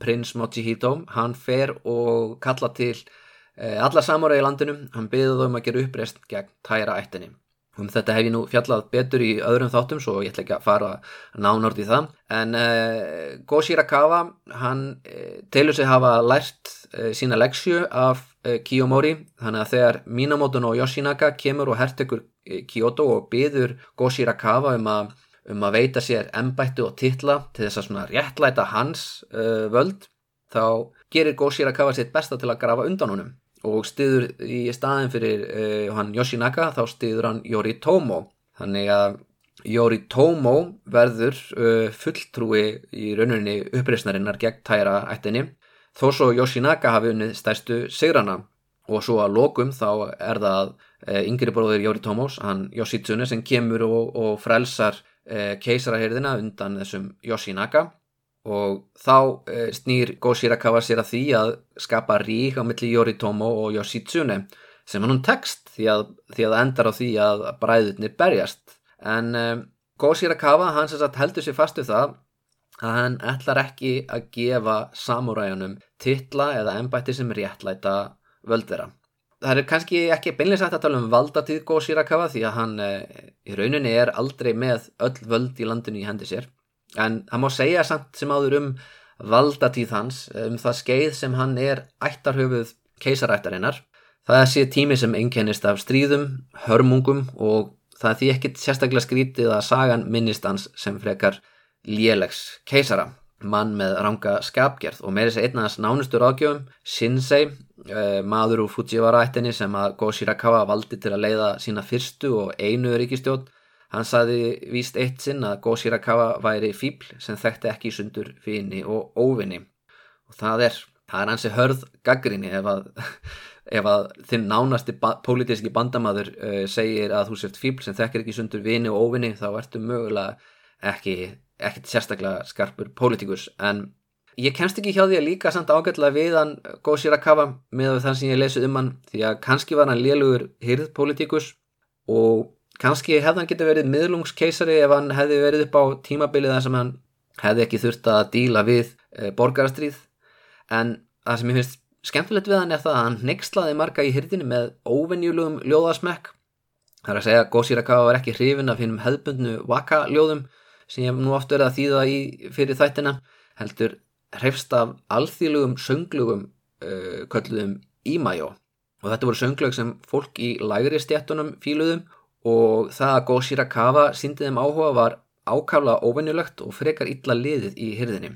prins Mochihito hann fer og kalla til uh, alla samúra í landinu. Hann byggði þau um að gera uppreist gegn tæra ættinni Um þetta hef ég nú fjallað betur í öðrum þáttum svo ég ætla ekki að fara nánort í það. En uh, Go Shirakawa, hann uh, telur sig hafa lært uh, sína leksju af Kiyomori. Þannig að þegar Minamoto no Yoshinaka kemur og hertekur Kyoto og byður Go Shirakawa um að, um að veita sér embættu og titla til þess að svona réttlæta hans völd, þá gerir Go Shirakawa sitt besta til að grafa undan honum og stiður í staðin fyrir uh, hann Yoshinaka þá stiður hann Yoritomo. Þannig að Yoritomo verður uh, fulltrúi í rauninni uppreysnarinnar gegn tæra ættinni þó svo Yoshinaka hafi unnið stærstu sigrana. Og svo að lokum þá er það uh, yngri bróður Yoritomos, hann Yoshitsune sem kemur og, og frelsar keisarahyrðina undan þessum Yoshinaka og þá eh, snýr Go Shirakawa sér að því að skapa rík á milli Yoritomo og Yoshitsune sem hann tekst því að, því að endar á því að bræðurnir berjast. En eh, Go Shirakawa hann sem sagt heldur sér fastu það að hann ætlar ekki að gefa samuræjanum titla eða ennbætti sem réttlæta völdvera það er kannski ekki beinlega sagt að tala um valdatíð Go Shirakawa því að hann eh, í rauninni er aldrei með öll völd í landinu í hendi sér en það má segja samt sem áður um valdatíð hans, um það skeið sem hann er ættarhöfuð keisarættarinnar. Það sé tími sem einkennist af stríðum, hörmungum og það er því ekkit sérstaklega skrítið að sagan minnist hans sem frekar lélegs keisara, mann með ranga skapgerð og með þess að einna hans nánustur ágjöfum, Shinsei, eh, maður úr Fujiwara-ættinni sem að Go Shirakawa valdi til að leiða sína fyrstu og einu ríkistjótt Hann saði víst eitt sinn að Go Shirakawa væri fíbl sem þekkti ekki sundur fíni og óvinni og það er, það er hansi hörð gaggrinni ef að, ef að þinn nánasti ba pólitíski bandamaður uh, segir að þú sért fíbl sem þekkir ekki sundur vini og óvinni þá ertu mögulega ekki, ekki sérstaklega skarpur pólitíkus. En ég kemst ekki hjá því að líka samt ágætlega við hann Go Shirakawa með þann sem ég lesið um hann því að kannski var hann liðlugur hyrðpólitíkus og kannski hefði hann getið verið miðlungskeisari ef hann hefði verið upp á tímabilið þar sem hann hefði ekki þurft að díla við e, borgarastríð. En það sem ég finnst skemmtilegt við hann er það að hann neykslaði marga í hyrdinu með óvenjulugum ljóðasmekk. Það er að segja að Gósirakawa var ekki hrifin af hinnum hefðbundnu waka ljóðum sem ég nú verið að þýða í fyrir þættina heldur hrefst af alþýlugum sönglugum uh, kölluðum Ímajó og þetta voru sönglög sem fólk í lægri stjættunum fíluðum og það að Go Shirakawa síndið þeim áhuga var ákaflega óvennulegt og frekar illa liðið í hyrðinni.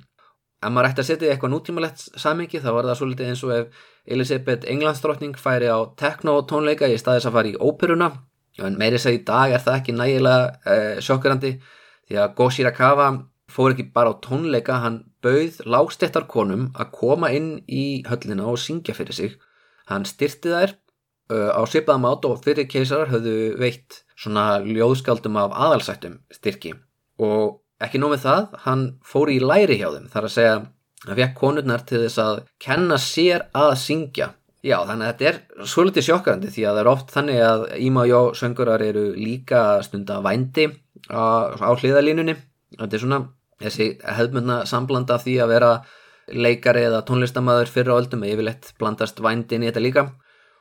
Ef maður ætti að setja eitthvað nútímalegt samengi þá var það svolítið eins og ef Elisabeth Englandsdrottning færi á teknotónleika í staðis að fara í óperuna en meirins að í dag er það ekki nægilega eh, sjokkurandi því að Go Shirakawa fór ekki bara á tónleika, hann bauð lágstettar konum að koma inn í höllina og syngja fyrir sig. Hann styrti þær á svipaðum át og fyrir keisarar höfðu veitt svona ljóðskaldum af aðalsættum styrki og ekki nómið það, hann fór í læri hjá þeim þar að segja að vekk konurnar til þess að kenna sér að syngja. Já, þannig að þetta er svolítið sjokkarandi því að það er oft þannig að Íma og Jó söngurar eru líka stunda vændi á, á hliðalínunni. Þetta er svona þessi hefðmundna samblanda því að vera leikari eða tónlistamæður fyrir áldum eða yfirleitt blandast vændin í þetta líka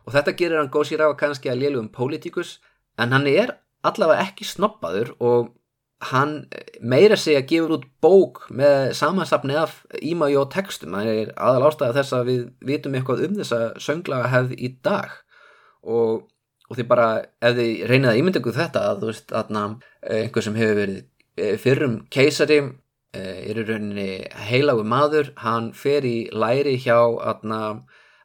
og þetta gerir hann Gósirawa kannski að liðlu um pólitíkus en hann er allavega ekki snoppaður og hann meira segja gefur út bók með samansapni af ímægi og textum. Það er aðal ástæða þess að við vitum eitthvað um þessa sönglaga hefð í dag. Og, og því bara ef þið reynið að ímynda ykkur þetta að þú veist að einhver sem hefur verið eh, fyrrum keisari eh, er í rauninni heilagu maður hann fer í læri hjá aðna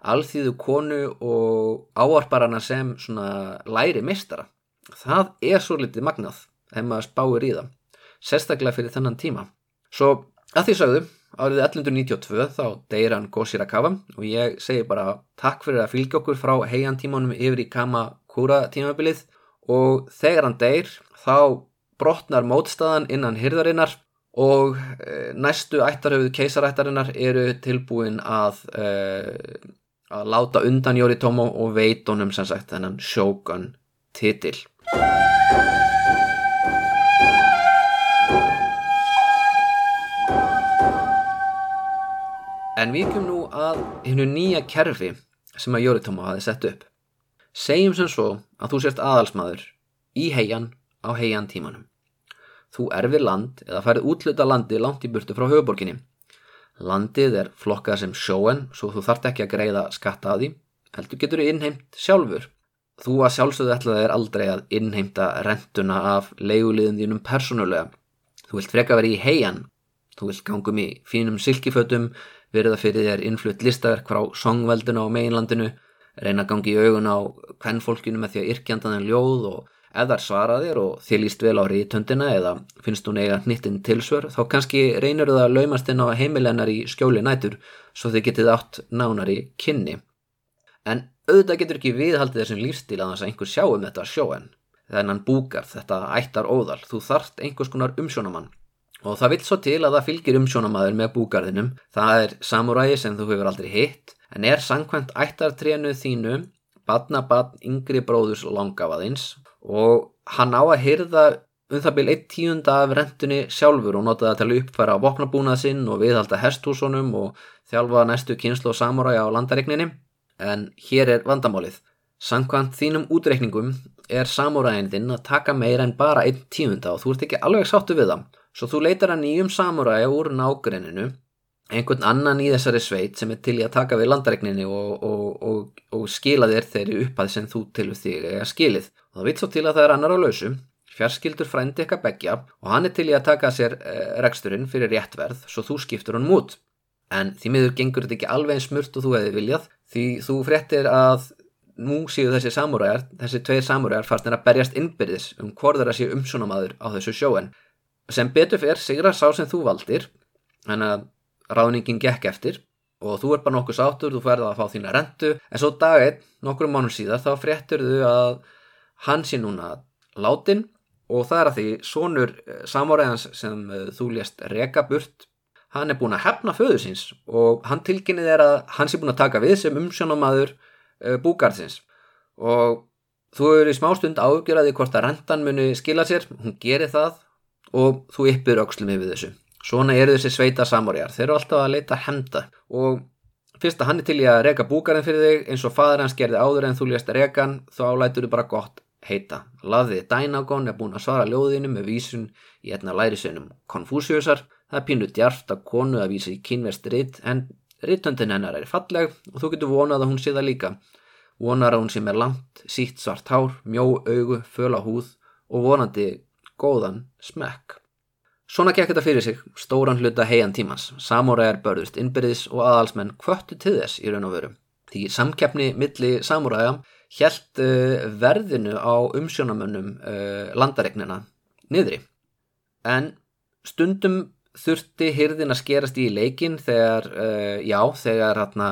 alþýðu konu og áarparana sem svona læri mistara það er svo litið magnað ef maður spáir í það, sérstaklega fyrir þennan tíma. Svo að því sagðu, árið 1192 þá deyir hann Gosirakawa og ég segi bara takk fyrir að fylgja okkur frá heian tímanum yfir í Kamakura tímabilið og þegar hann deyr þá brotnar mótstaðan innan hyrðarinnar og e, næstu ættarhauðu keisarættarinnar eru tilbúin að, e, að láta undan Yoritomo og veitunum sem sagt þennan Shogun titil. En við kemum nú að hennu nýja kerfi sem að Yoritomo hafi sett upp. Segjum sem svo að þú sérst aðalsmaður í heian á heian tímanum. Þú erfir land eða færið útluta landi langt í burtu frá höfuborginni. Landið er flokkað sem sjóen svo þú þart ekki að greiða skatta að því, heldur getur þú innheimt sjálfur. Þú að sjálfsögðu ætlaði er aldrei að innheimta rentuna af leiguliðin þínum persónulega. Þú vilt freka verið í heian, þú vilt gangum í fínum silkifötum, verða fyrir þér innflutt listaverk frá songvelduna á meginlandinu, reyna gangi í augun á hvernfólkinu með því að yrkjandaðin ljóð og ef þar svaraðir og þið líst vel á rítöndina eða finnst hún eiga hnittinn tilsvör þá kannski reynir það að laumast inn á heimilennar í skjóli nætur svo þið getið átt nánar í kynni. En auðvitað getur ekki viðhaldið þessum lífstíl að þess að einhver sjá um þetta sjóen. Þennan búkar þetta ættar óðal, þú þart einhvers konar umsjónamann. Og það vil svo til að það fylgir umsjónamaður með búgarðinum, það er samuræi sem þú hefur aldrei hitt, en er sangkvæmt ættartrénu þínu, badna badn yngri bróðus langafaðins og hann á að hyrða um það byrj eitt tíunda af rentunni sjálfur og nota það til að uppfæra vopnabúnað sinn og viðhalda hesthúsunum og þjálfa næstu kynslu og samuræja á landaregninni. En hér er vandamálið. Sankvæmt þínum útreikningum er samuræðin þinn að taka meira en bara einn tíunda og þú ert ekki alveg sáttu við það. Svo þú leitar að nýjum samuræja úr nágrenninu, einhvern annan í þessari sveit sem er til í að taka við landaregninni og, og, og, og skila þér þeirri upphæð sem þú til þig eða skilið. Og það vitt svo til að það er annar á lausu, fjarskildur frændi eitthvað begja og hann er til í að taka sér e, reksturinn fyrir réttverð svo þú skiptur hann mút. En því miður gengur þetta ekki alveg eins smurt og þú hefði viljað því þú fréttir að nú séu þessi samúræjar, þessi tveir samúræjar fastnir að berjast innbyrðis um hvorður að séu umsónamaður á þessu sjóen. Sem betur fyrr sigra sá sem þú valdir, en að ráðningin gekk eftir og þú er bara nokkuð sátur, þú ferða að fá þína rentu, en svo daginn, nokkur mánum síðar, þá fréttur þú að hann sé núna látin og það er að því sonur samúræjans sem uh, þú lést reka burt, hann er búin að hefna föðu síns og hann tilkynnið er að hann sé búin að taka við sem umsjónamaður uh, búgarðsins og þú eru í smástund ágjörði hvort að rentan muni skila sér, hún gerir það og þú yppir aukslum yfir þessu. Svona eru þessi sveita samorjar, þeir eru alltaf að leita henda og fyrst að hann er til í að reka búgarinn fyrir þig eins og fadur hans gerði áður en þú lést rekan þá álætur þú bara gott heita. Laðið Dainagon er búin að svara ljóðinu með vísun í einna lærisönum Konfúsiusar, það er pínu djarft að konu að vísa í kynverst ritt en rittöndin hennar er falleg og þú getur vonað að hún sé það líka. Vonar að hún sé með langt, sítt svart hár, mjó augu, föla húð og vonandi góðan smekk. Svona gekk þetta fyrir sig, stóran hluta heian tímans, samúræjar börðust innbyrðis og aðalsmenn kvöttu til þess í raun og veru. Því samkeppni milli samúræja helt uh, verðinu á umsjónamönnum uh, landaregnina niðri. En stundum þurfti hyrðin að skerast í leikin þegar, uh, já, þegar hérna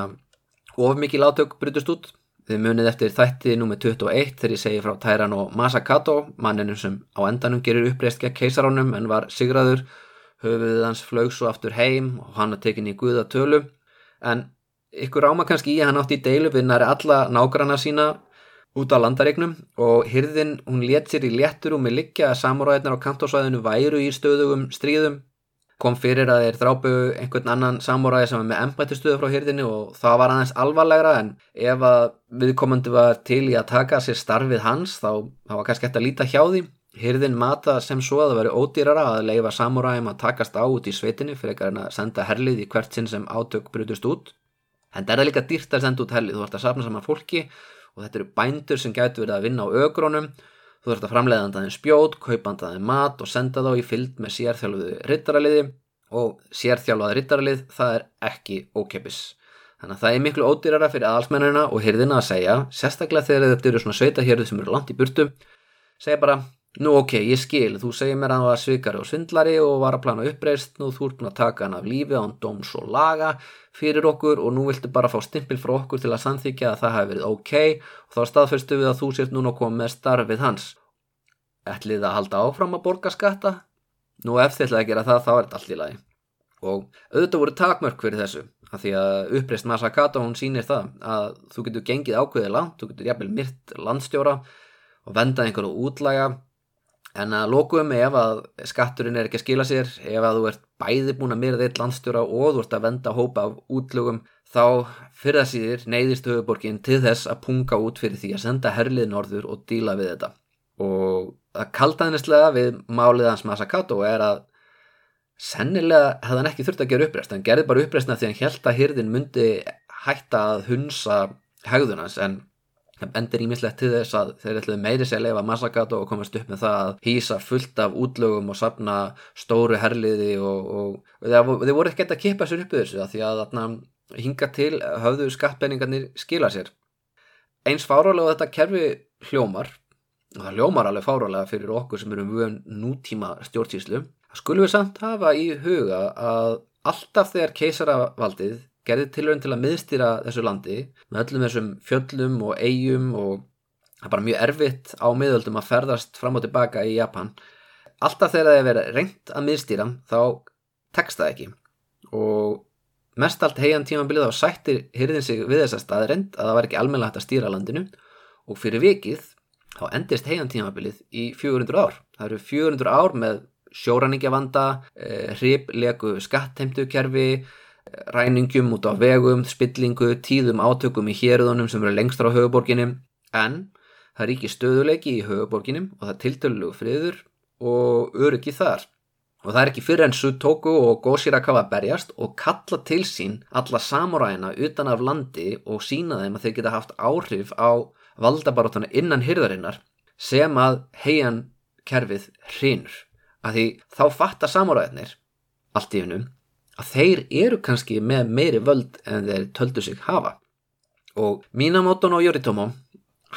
of mikið látök brutust út. Þið munið eftir þættið nr. 21 þegar ég segi frá Tæran og Masakato, manninu sem á endanum gerir uppreist gegn keisaránum en var sigraður, höfuðið hans flög svo aftur heim og hann að tekinni í guðatölu. En ykkur áma kannski í að hann átti í deilu við næri alla nágrana sína út á landaregnum og hyrðin hún let sér í léttur og með liggja að samuræðinar á kantósvæðinu væru í stöðugum stríðum kom fyrir að þeir drápu einhvern annan samúræði sem var með embættistöðu frá hýrdinu og það var aðeins alvarlegra en ef að viðkomandi var til í að taka sér starfið hans þá, þá var kannski eftir að líta hjá því. Hýrdin mata sem svo að það veri ódýrara að leifa samúræðum að takast á út í sveitinni fyrir ekkar en að senda herlið í hvert sinn sem átök brutust út. En það er líka dýrt að senda út herlið, þú vart að sapna saman fólki og þetta eru bændur sem gætu verið að vinna á ögrónum Þú þurft að framleiða andaðin spjót, kaupa andaðin mat og senda þá í fyllt með sérþjálfuðu rittaraliði og sérþjálfaði rittaralið það er ekki ókeppis. Þannig að það er miklu ódýrara fyrir aðalsmennina og hyrðina að segja, sérstaklega þegar þetta eru svona sveitahjörðu sem eru langt í burtu, segja bara Nú ok, ég skil, þú segir mér að hann var svikari og svindlari og var að plana uppreist nú þú ert búin að taka hann af lífi án dóms og laga fyrir okkur og nú viltu bara fá stimpil frá okkur til að samþykja að það hafi verið ok og þá staðfyrstu við að þú sért núna að koma með starfið hans. Ætlið að halda áfram að borga skatta? Nú ef þið ætlaði að gera það þá er þetta allt í lagi. Og auðvitað voru takmörk fyrir þessu að því að uppreist Masakata hún sýnir það að þú getur gengið ákveðið langt, þú getur jafnvel myrt landstjóra og vendað einhverju útlæga En að lókuðum ef að skatturinn er ekki að skila sér, ef að þú ert bæði búin að myrða eitt landstjóra og þú ert að venda hópa af útlögum, þá fyrir það síðir neyðist höfuborgin til þess að punga út fyrir því að senda herlið norður og díla við þetta. Og það kaldaðinislega við málið hans Masakato er að sennilega hefði hann ekki þurft að gera uppreist. Hann gerði bara uppreistna því hann held að hýrðin myndi hætta að hunsa hegðunans en bendir ímislegt til þess að þeir ætluði meiri sér að lefa Masakato og komast upp með það að hýsa fullt af útlögum og sapna stóru herliði og, og þeir voru ekkert að kipa sér upp þessu því að þarna, hinga til höfðu skattpenningarnir skila sér. Eins fárálega þetta kerfi hljómar og það hljómar alveg fárálega fyrir okkur sem eru mjög nútíma stjórnsýslu skulum við samt hafa í huga að alltaf þegar keisaravaldið gerði tilhörun til að miðstýra þessu landi með öllum þessum fjöllum og eigum og það er bara mjög erfitt á miðöldum að ferðast fram og tilbaka í Japan. Alltaf þegar það er verið reynt að miðstýra þá tekst það ekki og mest allt heian tímabilið á sættir hyrðin sig við þessa staðrind að það var ekki almenna hægt að stýra landinu og fyrir vikið þá endist heian tímabilið í 400 ár. Það eru 400 ár með sjóranningjavanda, eh, hriplegu skattheimtukerfi, ræningum út á vegum, spillingu, tíðum átökum í hérðunum sem eru lengst á höfuborginum en það er ekki stöðuleiki í höfuborginum og það er tiltölu friður og öryggi þar. Og það er ekki fyrir enn Sutoku og Goshirakawa berjast og kalla til sín alla samuræna utan af landi og sína þeim að þeir geta haft áhrif á valdabaróttana innan hyrðarinnar sem að heian kerfið hrinur. Að því þá fattar samuræðinir allt í hennum að þeir eru kannski með meiri völd en þeir töldu sig hafa. Og Minamoto no Yoritomo,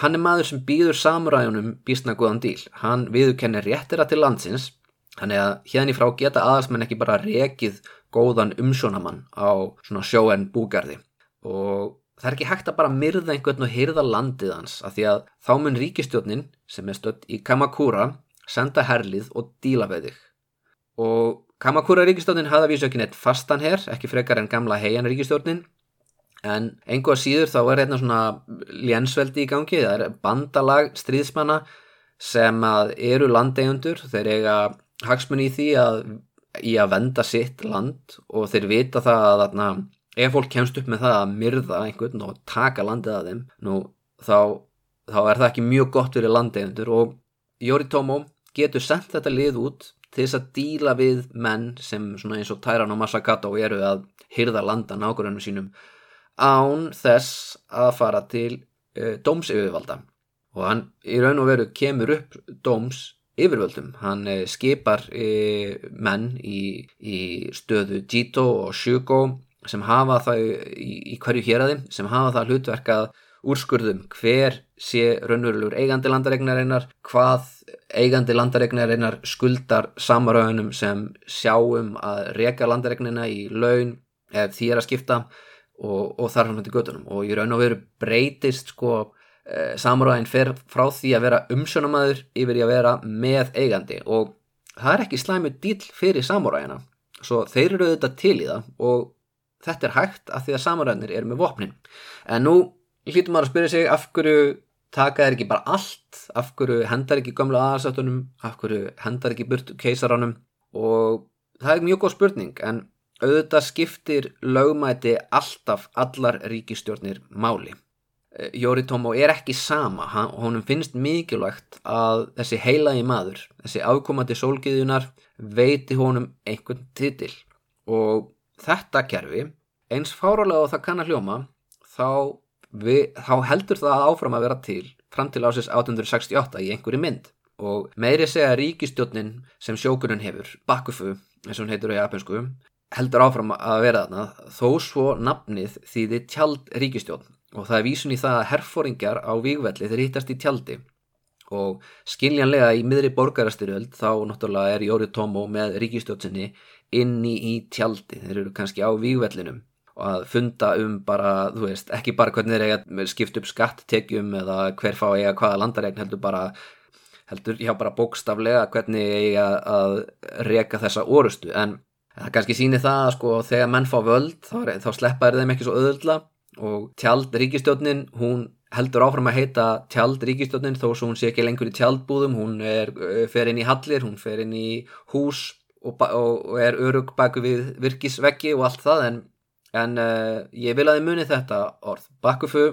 hann er maður sem býður samuræjunum býstna góðan díl. Hann viðkennir réttira til landsins, hann er að hérna í frá geta aðalsmenn ekki bara rekið góðan umsjónamann á svona sjóen búgarði. Og það er ekki hægt að bara myrða einhvern og hyrða landið hans, af því að þá mun ríkistjónin sem er stött í Kamakura senda herlið og díla við þig. Og Kamakura ríkistjórnin hafði að vísa ekki neitt fastan hér, ekki frekar en gamla heian ríkistjórnin en einhvað síður þá er hérna svona lénsveldi í gangi, það er bandalag stríðsmanna sem að eru landegjöndur, þeir eiga hagsmunni í því að í að venda sitt land og þeir vita það að þarna, ef fólk kemst upp með það að myrða einhvern og taka landið að þeim, nú þá, þá er það ekki mjög gott fyrir landegjöndur og Yoritomo getur sendt þetta lið út til þess að díla við menn sem svona eins og Tæran og Masakato eru að hyrða landa nákvæmum sínum án þess að fara til uh, dómsyfirvalda. Og hann í raun og veru kemur upp dóms yfirvöldum, hann uh, skipar uh, menn í, í stöðu Jito og Shugo sem hafa það í, í hverju héræði, sem hafa það hlutverk að úrskurðum hver sé raunverulegur eigandi landaregnarinnar, hvað eigandi landaregnarinnar skuldar samaröðunum sem sjáum að reka landaregnina í laun ef því er að skipta og, og þar hann hundi göttunum og í raun og veru breytist sko e, samaröðin fer frá því að vera umsjónamaður yfir í að vera með eigandi. Og það er ekki slæmu dýl fyrir samaröðina svo þeir eru auðvitað til í það og þetta er hægt að því að samaröðinir eru með vopnin. En nú maður að spyrja sig af hverju taka þeir ekki bara allt? Af hverju hendar ekki gömlu aðarsáttunum af hverju hendar ekki burt keisaránum og það er mjög góð spurning en auðvitað skiptir lögmæti alltaf allar ríkistjórnir máli. Eh, Yoritomo er ekki sama. Honum finnst mikilvægt að þessi heilagi maður þessi afkomandi sólgiðunar veiti honum einhvern titil. Og þetta kerfi eins fáralega og það kann að hljóma þá við, þá heldur það áfram að vera til fram til ásins 1868 í einhverju mynd. Og meiri segja ríkistjónin sem sjókunin hefur, Bakufu eins og hún heitur á japansku heldur áfram að vera þarna þó svo nafnið þýði tjald ríkistjón og það er vísun í það að herfóringar á vígvelli þeir hittast í tjaldi. Og skiljanlega í miðri borgarastyrjöld þá náttúrulega er Jóri Tómo með ríkistjótsinni inni í tjaldi, þeir eru kannski á výgvellinum og að funda um bara, þú veist, ekki bara hvernig þeir eiga skipt upp skatttekjum eða hver fá eiga hvaða landaregn heldur bara heldur, já bara bókstaflega hvernig eiga að reka þessa orustu, en það kannski síni það sko þegar menn fá völd þá, þá sleppa er þeim ekki svo öðulla og tjald ríkistjótnin, hún heldur áfram að heita tjald ríkistjótnin þó svo hún sé ekki lengur í tjaldbúðum, hún er, fer inn í hallir, hún fer inn í hús og, og er örug baku við virkisveggi og allt það en, en uh, ég vil að þið muni þetta orð. Bakufu,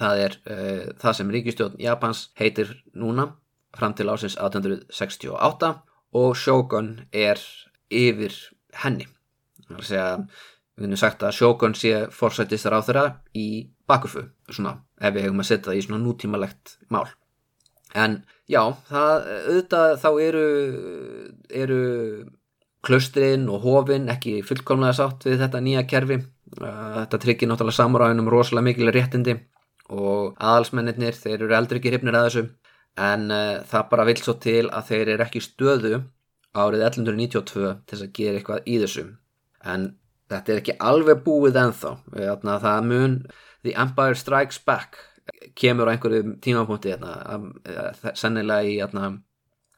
það er uh, það sem ríkistjórn Japans heitir núna fram til ásins 1868 og Shogun er yfir henni. Það er að segja, við finnum sagt að Shogun sé fórsættistar á þeirra í Bakufu, svona ef við hefum að setja það í svona nútímalegt mál. En já, það, auðvitað þá eru, eru klaustrinn og hofinn ekki fullkomlega sátt við þetta nýja kerfi. Þetta tryggir náttúrulega samuræðinum rosalega mikil réttindi og aðalsmennir þeir eru eldri ekki hrifnir að þessu en uh, það bara vil svo til að þeir eru ekki stöðu árið 1192 til að gera eitthvað í þessu. En þetta er ekki alveg búið ennþá. Það mun The Empire Strikes Back kemur á einhverju tímapunkti sennilega í hérna,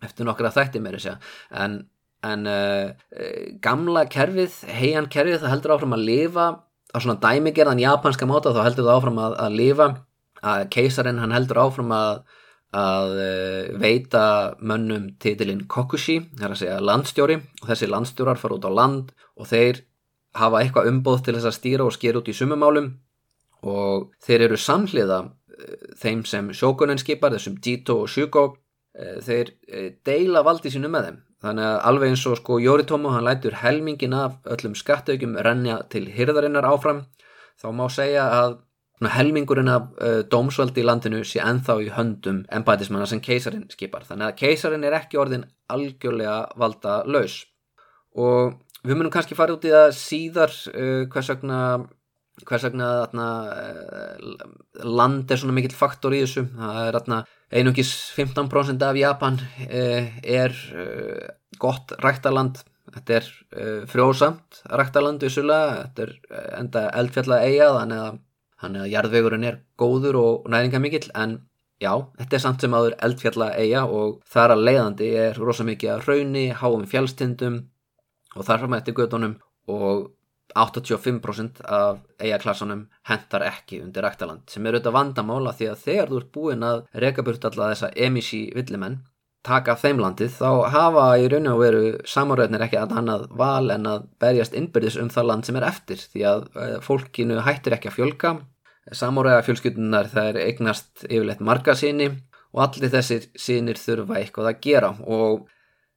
eftir nokkra þætti mér en, en uh, gamla kerfið, heian kerfið það heldur áfram að lifa á svona dæmigerðan japanska máta þá heldur það áfram að, að lifa. Að keisarin hann heldur áfram að að veita mönnum titilinn Kokushi, það er að segja landstjóri og þessi landstjórar fara út á land og þeir hafa eitthvað umbóð til þess að stýra og skera út í sumumálum og þeir eru samhliða þeim sem sjókunin skipar, þessum Jito og Shugo þeir deila valdi sínu með þeim þannig að alveg eins og sko Yoritomo hann lætur helmingin af öllum skattökjum rennja til hyrðarinnar áfram þá má segja að helmingurinn af uh, dómsvöldi í landinu sé enþá í höndum embætismanna sem keisarin skipar. Þannig að keisarin er ekki orðin algjörlega valda laus og við munum kannski fara út í það síðar uh, hvers vegna hvers vegna þarna, eh, land er svona mikill faktor í þessu? Það er þarna, einungis 15% af Japan eh, er eh, gott ræktaland þetta er frjósamt ræktaland vissulega, þetta er enda eldfjalla eiga þannig að, jarðvegurinn er góður og næringa mikill en já, þetta er samt sem aður eldfjalla eiga og þar að leiðandi er rosa mikið að rauni, háum fjálstindum og þar fram eftir gödunum og 85% af eigaklassanum hentar ekki undir ræktaland sem er auðvitað vandamála því að þegar þú ert búinn að reyka burt alla þessa emísi villimenn taka þeim landið þá hafa í raun og veru samaröðnir ekki að annað val en að berjast innbyrðis um það land sem er eftir því að eh, fólkinu hættir ekki að fjölka samorega fjölskyldunar er eignast yfirleitt marga síni og allir þessir sínir þurfa eitthvað að gera og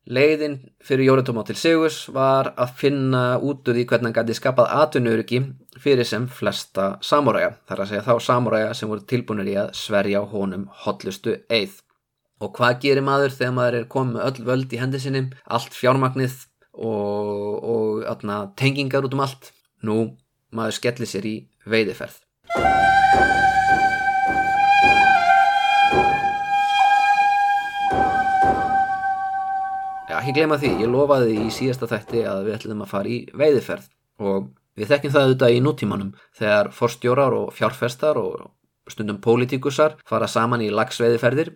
Leiðin fyrir Jóritóma til Sigus var að finna út úr því hvernig hann gæti skapað atvinnuriki fyrir sem flesta samuræja, þar að segja þá samuræja sem voru tilbúinir í að sverja á honum hotlustu eið. Og hvað gerir maður þegar maður er komið með öll völd í hendi sinni, allt fjármagnið og, og atna, tengingar út um allt? Nú, maður skellir sér í veiðiferð. Ekki glema því, ég lofaði í síðasta þætti að við ætlum að fara í veiðiferð. Og við þekkjum það auðvitað í nútímanum. Þegar forstjórar og fjárfestar og stundum pólitíkusar fara saman í lagsveiðiferðir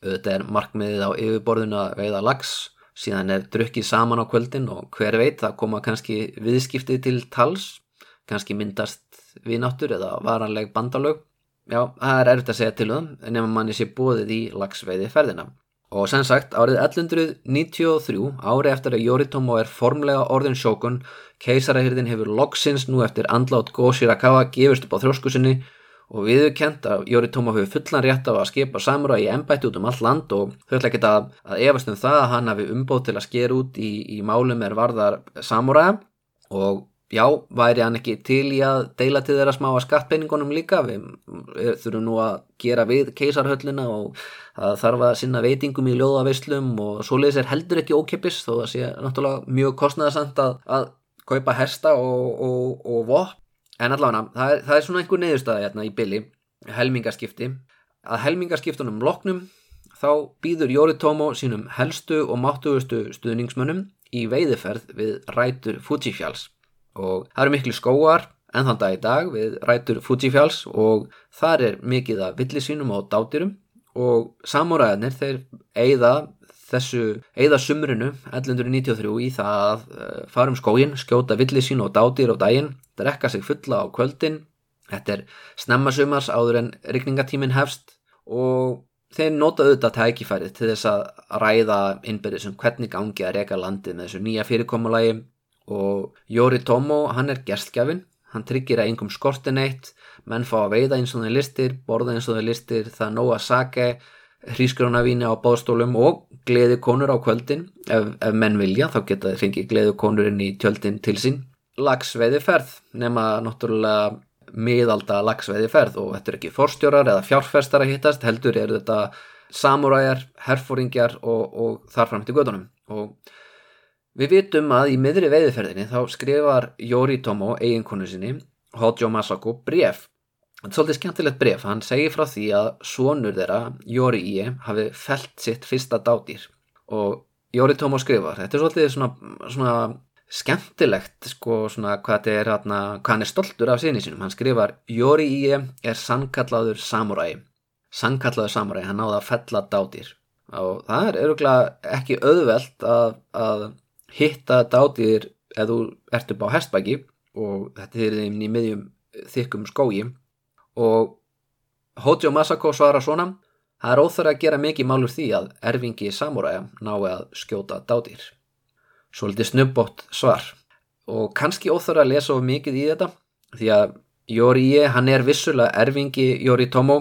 auðvitað er markmiðið á yfirborðinu að veiða lags síðan er drukkið saman á kvöldin og hver veit það koma kannski viðskiptið til tals. Kannski myndast viðnáttur eða varanleg bandalög. Já, það er erfitt að segja til um nema manni sé bóðið í lagsveiðiferðina Og sem sagt, árið 1193, ári eftir að Yoritomo er formlega orðin sjókun, keisarahyrðin hefur loksins nú eftir andlátt Go Shirakawa gefist upp á þrjóskusinni og viðurkent að Yoritomo hefur fullan rétt á að skipa samura í ennbætti út um all land og þau ætla ekki að, að efast um það að hann hafi umbóð til að sker út í, í málum er varðar samura og já, væri hann ekki til í að deila til þeirra smá að skattpenningunum líka? Við þurfum nú að gera við keisarhöllina og það þarf að sinna veitingum í ljóðaveislum og svoleiðis er heldur ekki ókeppis þó það sé náttúrulega mjög kostnæðasamt að, að kaupa hersta og, og, og vopp en allavega það er, það er svona einhver neyðustæði hérna í bylli helmingaskipti. Að helmingaskiptunum loknum þá býður Yoritomo sínum helstu og máttugustu stuðningsmönnum í veiðiferð við rætur Fujifjáls og það eru miklu skóar en þann dag í dag við rætur Fujifjáls og þar er mikið af villisínum og dátirum og samúræðinir þeir eigða þessu eigða sumrinu 1193 í það að uh, fara um skógin, skjóta villisín og dátir á daginn, drekka sig fulla á kvöldin. Þetta er snemma sumars áður en rikningatímin hefst og þeir notaðu þetta tækifærið til þess að ræða innbyrðið sem hvernig gangi að reyka landið með þessu nýja fyrirkomulagi og Jóri Tómo hann er gerstgjafin hann tryggir að yngum skortin eitt menn fá að veiða eins og þeir listir borða eins og þeir listir, það nóga sake hrískrónavíni á báðstólum og gleði konur á kvöldin. Ef, ef menn vilja þá geta þeir fengið gleði konur inn í tjöldin til sín. Lagsveiði ferð nema náttúrulega miðalda lagsveiði ferð og þetta er ekki forstjórar eða fjárfestar að hittast heldur er þetta samuræjar, herfóringjar og, og þarfram til gödunum og Við vitum að í miðri veiðferðinni þá skrifar Yoritomo eiginkonu sinni, Hojo Masako, bref. Þetta er svolítið skemmtilegt bref. Hann segir frá því að svonur þeirra, Yori-ie, hafi felt sitt fyrsta dátýr. Og Yoritomo skrifar, þetta er svolítið svona, svona skemmtilegt sko, svona, hvað, er, hana, hvað hann er stoltur af sinni sínum. Hann skrifar, Yori-ie er sannkallaður samuræi. Sannkallaður samuræi, hann náða að fella dátýr. Og það er öruglega ekki auðvelt að, að hitta dátýðir eða þú ert upp á hestbæki og þetta er þeim í miðjum þykkum skógi. Og Hojo Masako svara svona það er óþar að gera mikið málur því að erfingi samúræja nái að skjóta dátýr svolítið snubbótt svar. Og kannski óþar að lesa of mikið í þetta því að Jóri hann er vissulega erfingi Jóri Tomo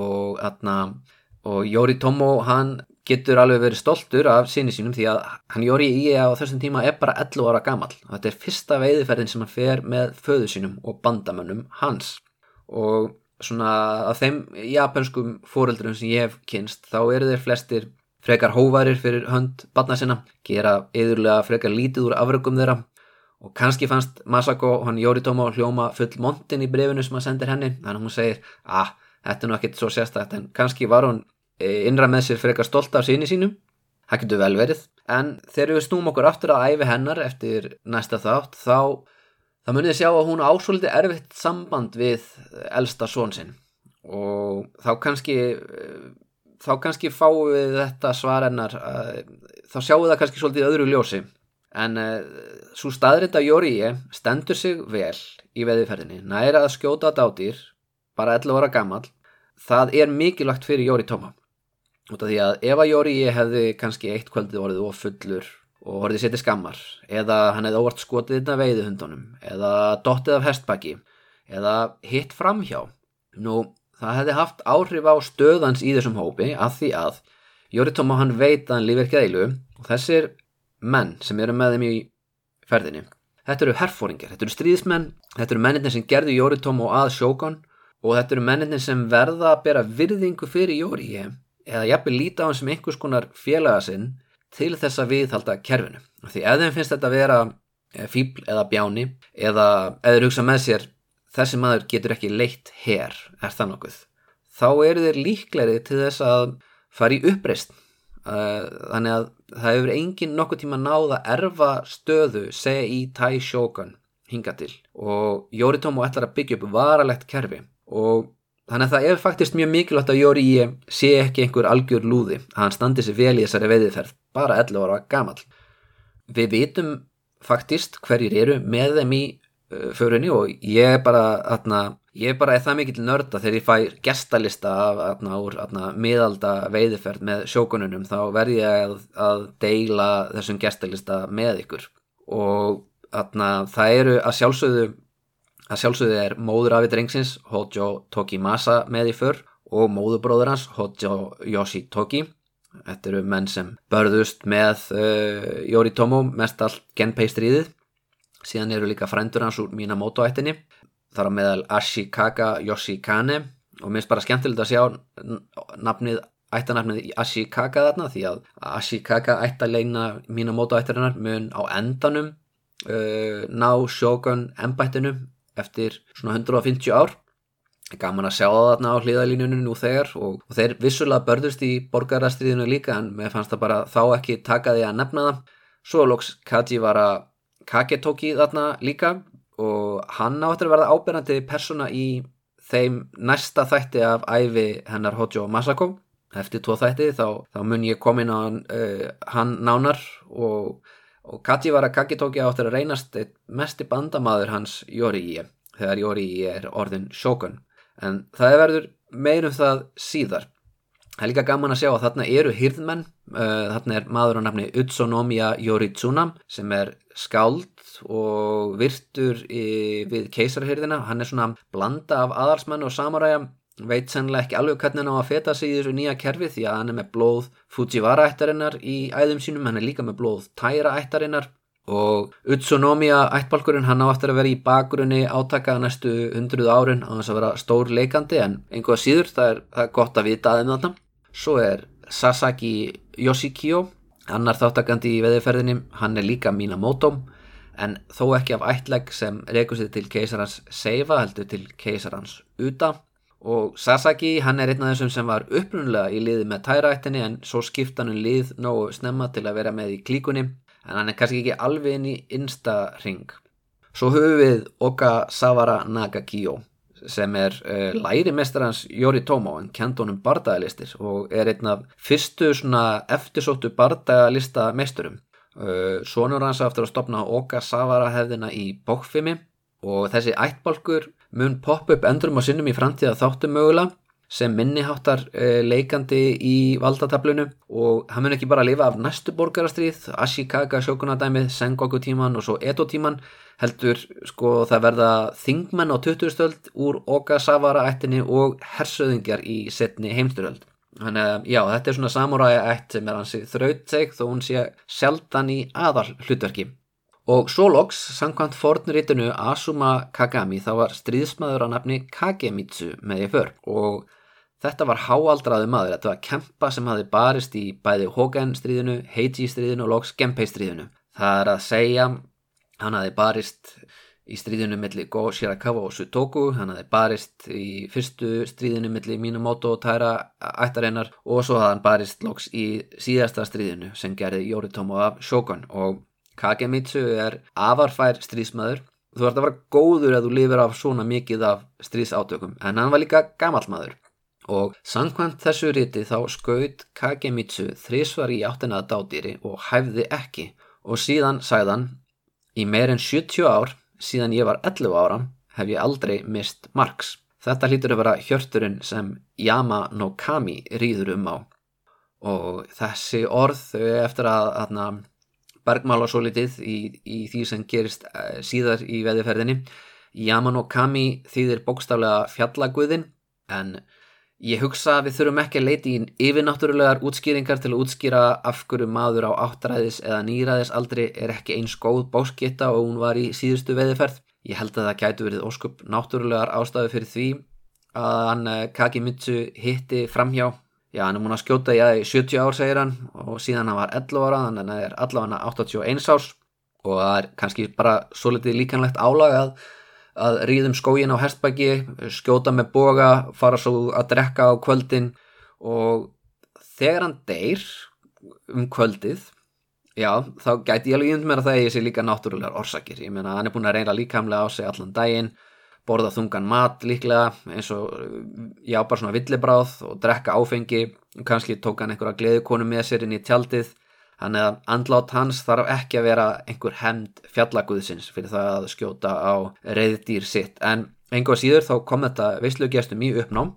og, og Jóri Tomo hann getur alveg verið stoltur af sinni sínum því að hann Jóri í á þessum tíma er bara 11 ára gammal og þetta er fyrsta veiðiferðin sem hann fer með föðu sínum og bandamönnum hans. Og svona af þeim japanskum fóreldurum sem ég hef kynst þá eru þeir flestir frekar hóvarir fyrir hönd badna sinna, gera yðurlega frekar lítið úr afröggum þeirra. Og kannski fannst Masako og hann Jóri Tóma hljóma full montin í brefinu sem hann sendir henni þannig að hún segir, ah, þetta er nú ekkit svo sérstætt en kannski var hún E, innra með sér frekar stolt af síni sínum. Það getur vel verið. En þegar við snúm okkur aftur að æfi hennar eftir næsta þátt þá þá munið sjá að hún ásvöldi erfitt samband við elsta són sinn. Og þá kannski þá kannski fáum við þetta svar hennar þá sjáum við það kannski svolítið öðru ljósi. En svo staðrinda Jóriði stendur sig vel í veðiferðinni næra að skjóta dátýr bara 11 ára gammal það er mikilvægt fyrir Jóri Tóma út af því að ef að Jóri hefði kannski eitt kvöldið orðið of fullur og orðið setið skammar eða hann hefði óvart skotið inn af veiðuhundunum eða dottið af hestbakki eða hitt framhjá nú það hefði haft áhrif á stöðans í þessum hópi að því að Jóri Tóma hann veit að hann lífið ekki eilu og þessir menn sem eru með þeim í ferðinni þetta eru herfóringar, þetta eru stríðismenn þetta eru menninir sem gerðu Jóri Tóma og að sjókon og þetta eru menninir sem verða að bera virðingu fyrir Jóri eða jafnveg líta á hann sem einhvers konar félaga sinn til þess að viðhalda kerfinu. Því ef þeim finnst þetta að vera eh, fíbl eða bjáni eða eða hugsa með sér þessi maður getur ekki leitt hér, er það nokkuð, þá eru þeir líkleri til þess að fara í uppreist. Eh, þannig að það hefur engin nokkuð tíma náð að erfa stöðu seg í Tai Shogun hinga til og Yoritomo ætlar að byggja upp varalegt kerfi og Þannig að það er faktist mjög mikilvægt að Jóri sé ekki einhver algjör lúði að hann standi sér vel í þessari veiðiðferð, bara 11 ára gamal. Við vitum faktist hverjir eru með þeim í uh, förunni og ég er bara, atna, ég er bara það mikill nörda þegar ég fæ gestalista af atna, úr atna, miðalda veiðiðferð með sjókununum þá verð ég að, að deila þessum gestalista með ykkur og það eru að sjálfsögðu Það sjálfsögðu er móður afið drengsins Hojo Tokimasa með í fyrr og móðubróður hans Hojo Yoshitoki. Þetta eru menn sem börðust með uh, Yoritomo mest allt Genpei stríðið. Síðan eru líka frændur hans úr Minamoto ættinni. Það er meðal Ashikaga Yoshikane og minnst bara skemmtilegt að sjá nafnið ættanafnið Ashikaga þarna því að Ashikaga ættaleina Minamoto ættarinnar mun á endanum uh, ná sjókun ennbættinu eftir svona 150 ár. Gaman að sjá það þarna á hliðalínunum nú þegar og, og þeir vissulega börðust í borgarastriðinu líka en mér fannst það bara þá ekki taka því að nefna það. Svo loks Kaji var að Kagetóki þarna líka og hann áttur að verða ábyrgandi persóna í þeim næsta þætti af æfi hennar Hojo Masako. Eftir tvo þætti þá, þá mun ég komin á uh, hann nánar og, og Kaji var að Kagetóki áttur að reynast mest bandamaður hans Yorii þegar Yorii er orðin Shogun. En það verður meirum það síðar. Það er líka gaman að sjá að þarna eru hýrðmenn uh, þarna er maður á nafni Utsunomiya Yoritsuna sem er skáld og virtur í, við keisarhyrðina hann er svona blanda af aðalsmann og samaræja veit sannlega ekki alveg hvernig hann á að feta sig í þessu nýja kerfi því að hann er með blóð Fujiwara ættarinnar í æðum sínum hann er líka með blóð Taira ættarinnar og Utsunomiya ættbalkurinn hann á aftur að vera í bakgrunni átaka næstu hundruð árin á þess að vera stór leikandi en einhvað síður það er, það er gott að vita aðeins þarna. Svo er Sasaki Yoshikyo annar þáttakandi í veðiferðinni hann er líka Minamoto en þó ekki af ættlegg sem reykur sér til keisarans Seifa heldur til keisarans Uta og Sasaki hann er einn af þessum sem var upprunlega í liði með tæraættinni en svo skipta hann um lið nógu snemma til að vera með í klíkunni en hann er kannski ekki alveg inn í innsta ring. Svo höfum við Oka Savara Nagakiyo sem er uh, lærimestarans Yoritomo en kent honum bardagalistir og er einn af fyrstu svona eftirsóttu bardagalistar meisturum. Uh, Sónur hans aftur að stopna Oka Savara hefðina í bókfimi og þessi ættbalkur mun poppa upp endurum á sinnum í framtíða þáttum mögulega sem minniháttar uh, leikandi í valdatablunu og hann mun ekki bara lifa af næstu borgarastrýð, Ashikaga sjókunadæmið, Sengoku tíman og svo Edo tíman heldur sko það verða þingmenn á 20. stöld úr Okasavara ættinni og hersöðingjar í setni heimsturöld. Þannig að já, þetta er svona samuræja ætt sem er hansi þrautseg þó hún sé sjaldan í aðal hlutverki. Og svo loks, samkvæmt fornritinu Asuma Kagami, þá var stríðsmaður á nafni Kagemitsu með ég för og Þetta var háaldraði maður, þetta var kempa sem hafi barist í bæði Hogan stríðinu, Heiji stríðinu og loks Genpei stríðinu. Það er að segja, hann hafi barist í stríðinu millir Go Shirakawa og Sutoku, hann hafi barist í fyrstu stríðinu millir Minamoto og Taira ættarinnar og svo hafði hann barist loks í síðasta stríðinu sem gerði Yoritomo af Shogun og Kagemitsu er afarfær stríðsmaður. Þú ert að vera góður að þú lifir af svona mikið af stríðsátökum en hann var líka gamall maður og sangkvæmt þessu riti þá skaut Kagemitsu þrísvar í áttinað dádýri og hæfði ekki og síðan sæðan í meirinn 70 ár síðan ég var 11 ára hef ég aldrei mist margs. Þetta hlýtur að vera hjörturinn sem Yama no Kami rýður um á og þessi orð eftir að, að bergmála svo litið í, í því sem gerist eh, síðar í veðiferðinni Yama no Kami þýðir bókstaflega fjallaguðin en Ég hugsa að við þurfum ekki að leita í yfirnáttúrulegar útskýringar til að útskýra af hverju maður á áttræðis eða nýræðis aldrei er ekki eins góð bóskita og hún var í síðustu veðiferð. Ég held að það gætu verið óskup náttúrulegar ástafi fyrir því að hann eh, Kakimitsu hitti framhjá. Já, hann er múin að skjóta í aðeins 70 ár, segir hann, og síðan hann var 11 ára, þannig að hann er allavega 81 árs og það er kannski bara svo litið líkanlegt álagað að ríðum skógin á hestbæki, skjóta með boga, fara svo að drekka á kvöldin og þegar hann deyr um kvöldið, já, þá gæti ég alveg yfir mér að það eigi sér líka náttúrulegar orsakir. Ég meina, hann er búin að reyna líkamlega á sig allan daginn, borða þungan mat líklega, eins og, já, bara svona villibráð og drekka áfengi, kannski tók hann einhverja gleðukonu með sér inn í tjaldið. Þannig að andlát hans þarf ekki að vera einhver hemd fjallaguðsins fyrir það að skjóta á reyðdýr sitt. En einhvað síður þá kom þetta veislugjastum í uppnám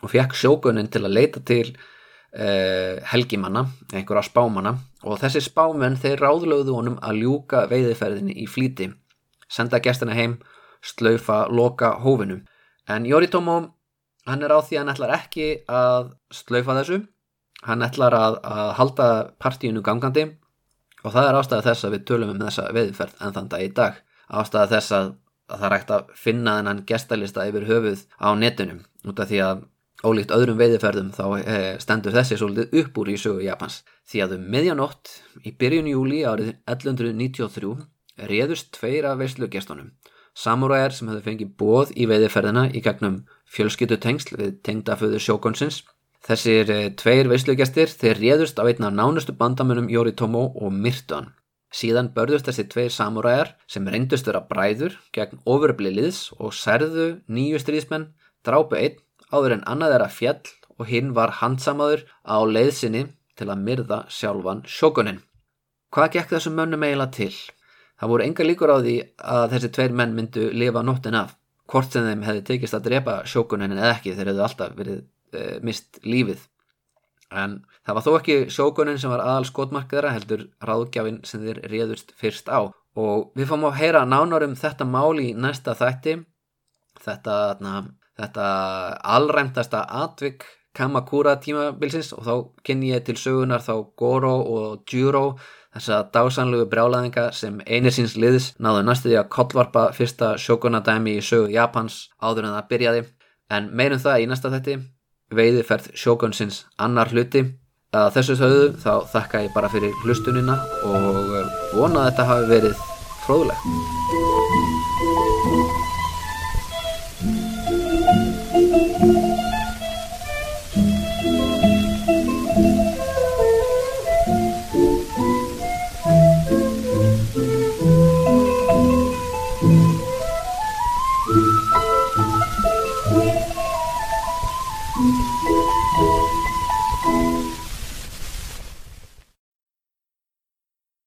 og fekk sjókunin til að leita til uh, helgimanna, einhverja spámanna. Og þessi spámenn þeir ráðlögðu honum að ljúka veiðiferðinni í flíti, senda gestina heim, slaufa, loka hófinum. En Yoritomo hann er á því að hann ætlar ekki að slaufa þessu. Hann ætlar að, að halda partíinu gangandi og það er ástæða þess að við tölum um þessa veðferð en þann dag í dag. Ástæða þess að, að það er hægt að finna þennan gestalista yfir höfuð á netunum út af því að ólíkt öðrum veðferðum þá e, stendur þessi svolítið upp úr í sögu Japans. Því að um meðjanótt í byrjun júli árið 1193 réðust tveir af veislugestunum samúræjar sem hefðu fengið bóð í veiðiferðina í gegnum fjölskyttutengsl við tengdaföðu sjókonsins. Þessir eh, tveir veislugjastir þeir réðust á einn af nánustu bandamunum Yoritomo og myrtu hann. Síðan börðust þessi tveir samúræjar sem reyndust vera bræður gegn ofurblið liðs og særðu nýju stríðsmenn, drápu einn áður en annað er að fjall og hinn var handsamaður á leiðsinni til að myrða sjálfan sjókunin. Hvað gekk þessum mönnum eiginlega til? Það voru enga líkur á því að þessi tveir menn myndu lifa nóttin af, hvort sem þeim hefði tekist að drepa sjókunin eða ekki þeir hefðu alltaf verið e, mist lífið. En það var þó ekki sjókunin sem var aðal skotmarkaðra heldur ráðgjafin sem þeir réðust fyrst á. Og við fáum að heyra nánar um þetta mál í næsta þætti, þetta, þetta alræmtasta atvik Kamakura tímabilsins og þá kynni ég til sögunar þá Goro og Juro þessa dásanlugu brjálæðinga sem einir síns liðs náðu næstu því að kollvarpa fyrsta sjókunadæmi í sögu Japans áður en það byrjaði. En meirum það í næsta þetti veiði ferð sjókunsins annar hluti. Að þessu sögðu þá þakka ég bara fyrir hlustunina og vona að þetta hafi verið fróðlegt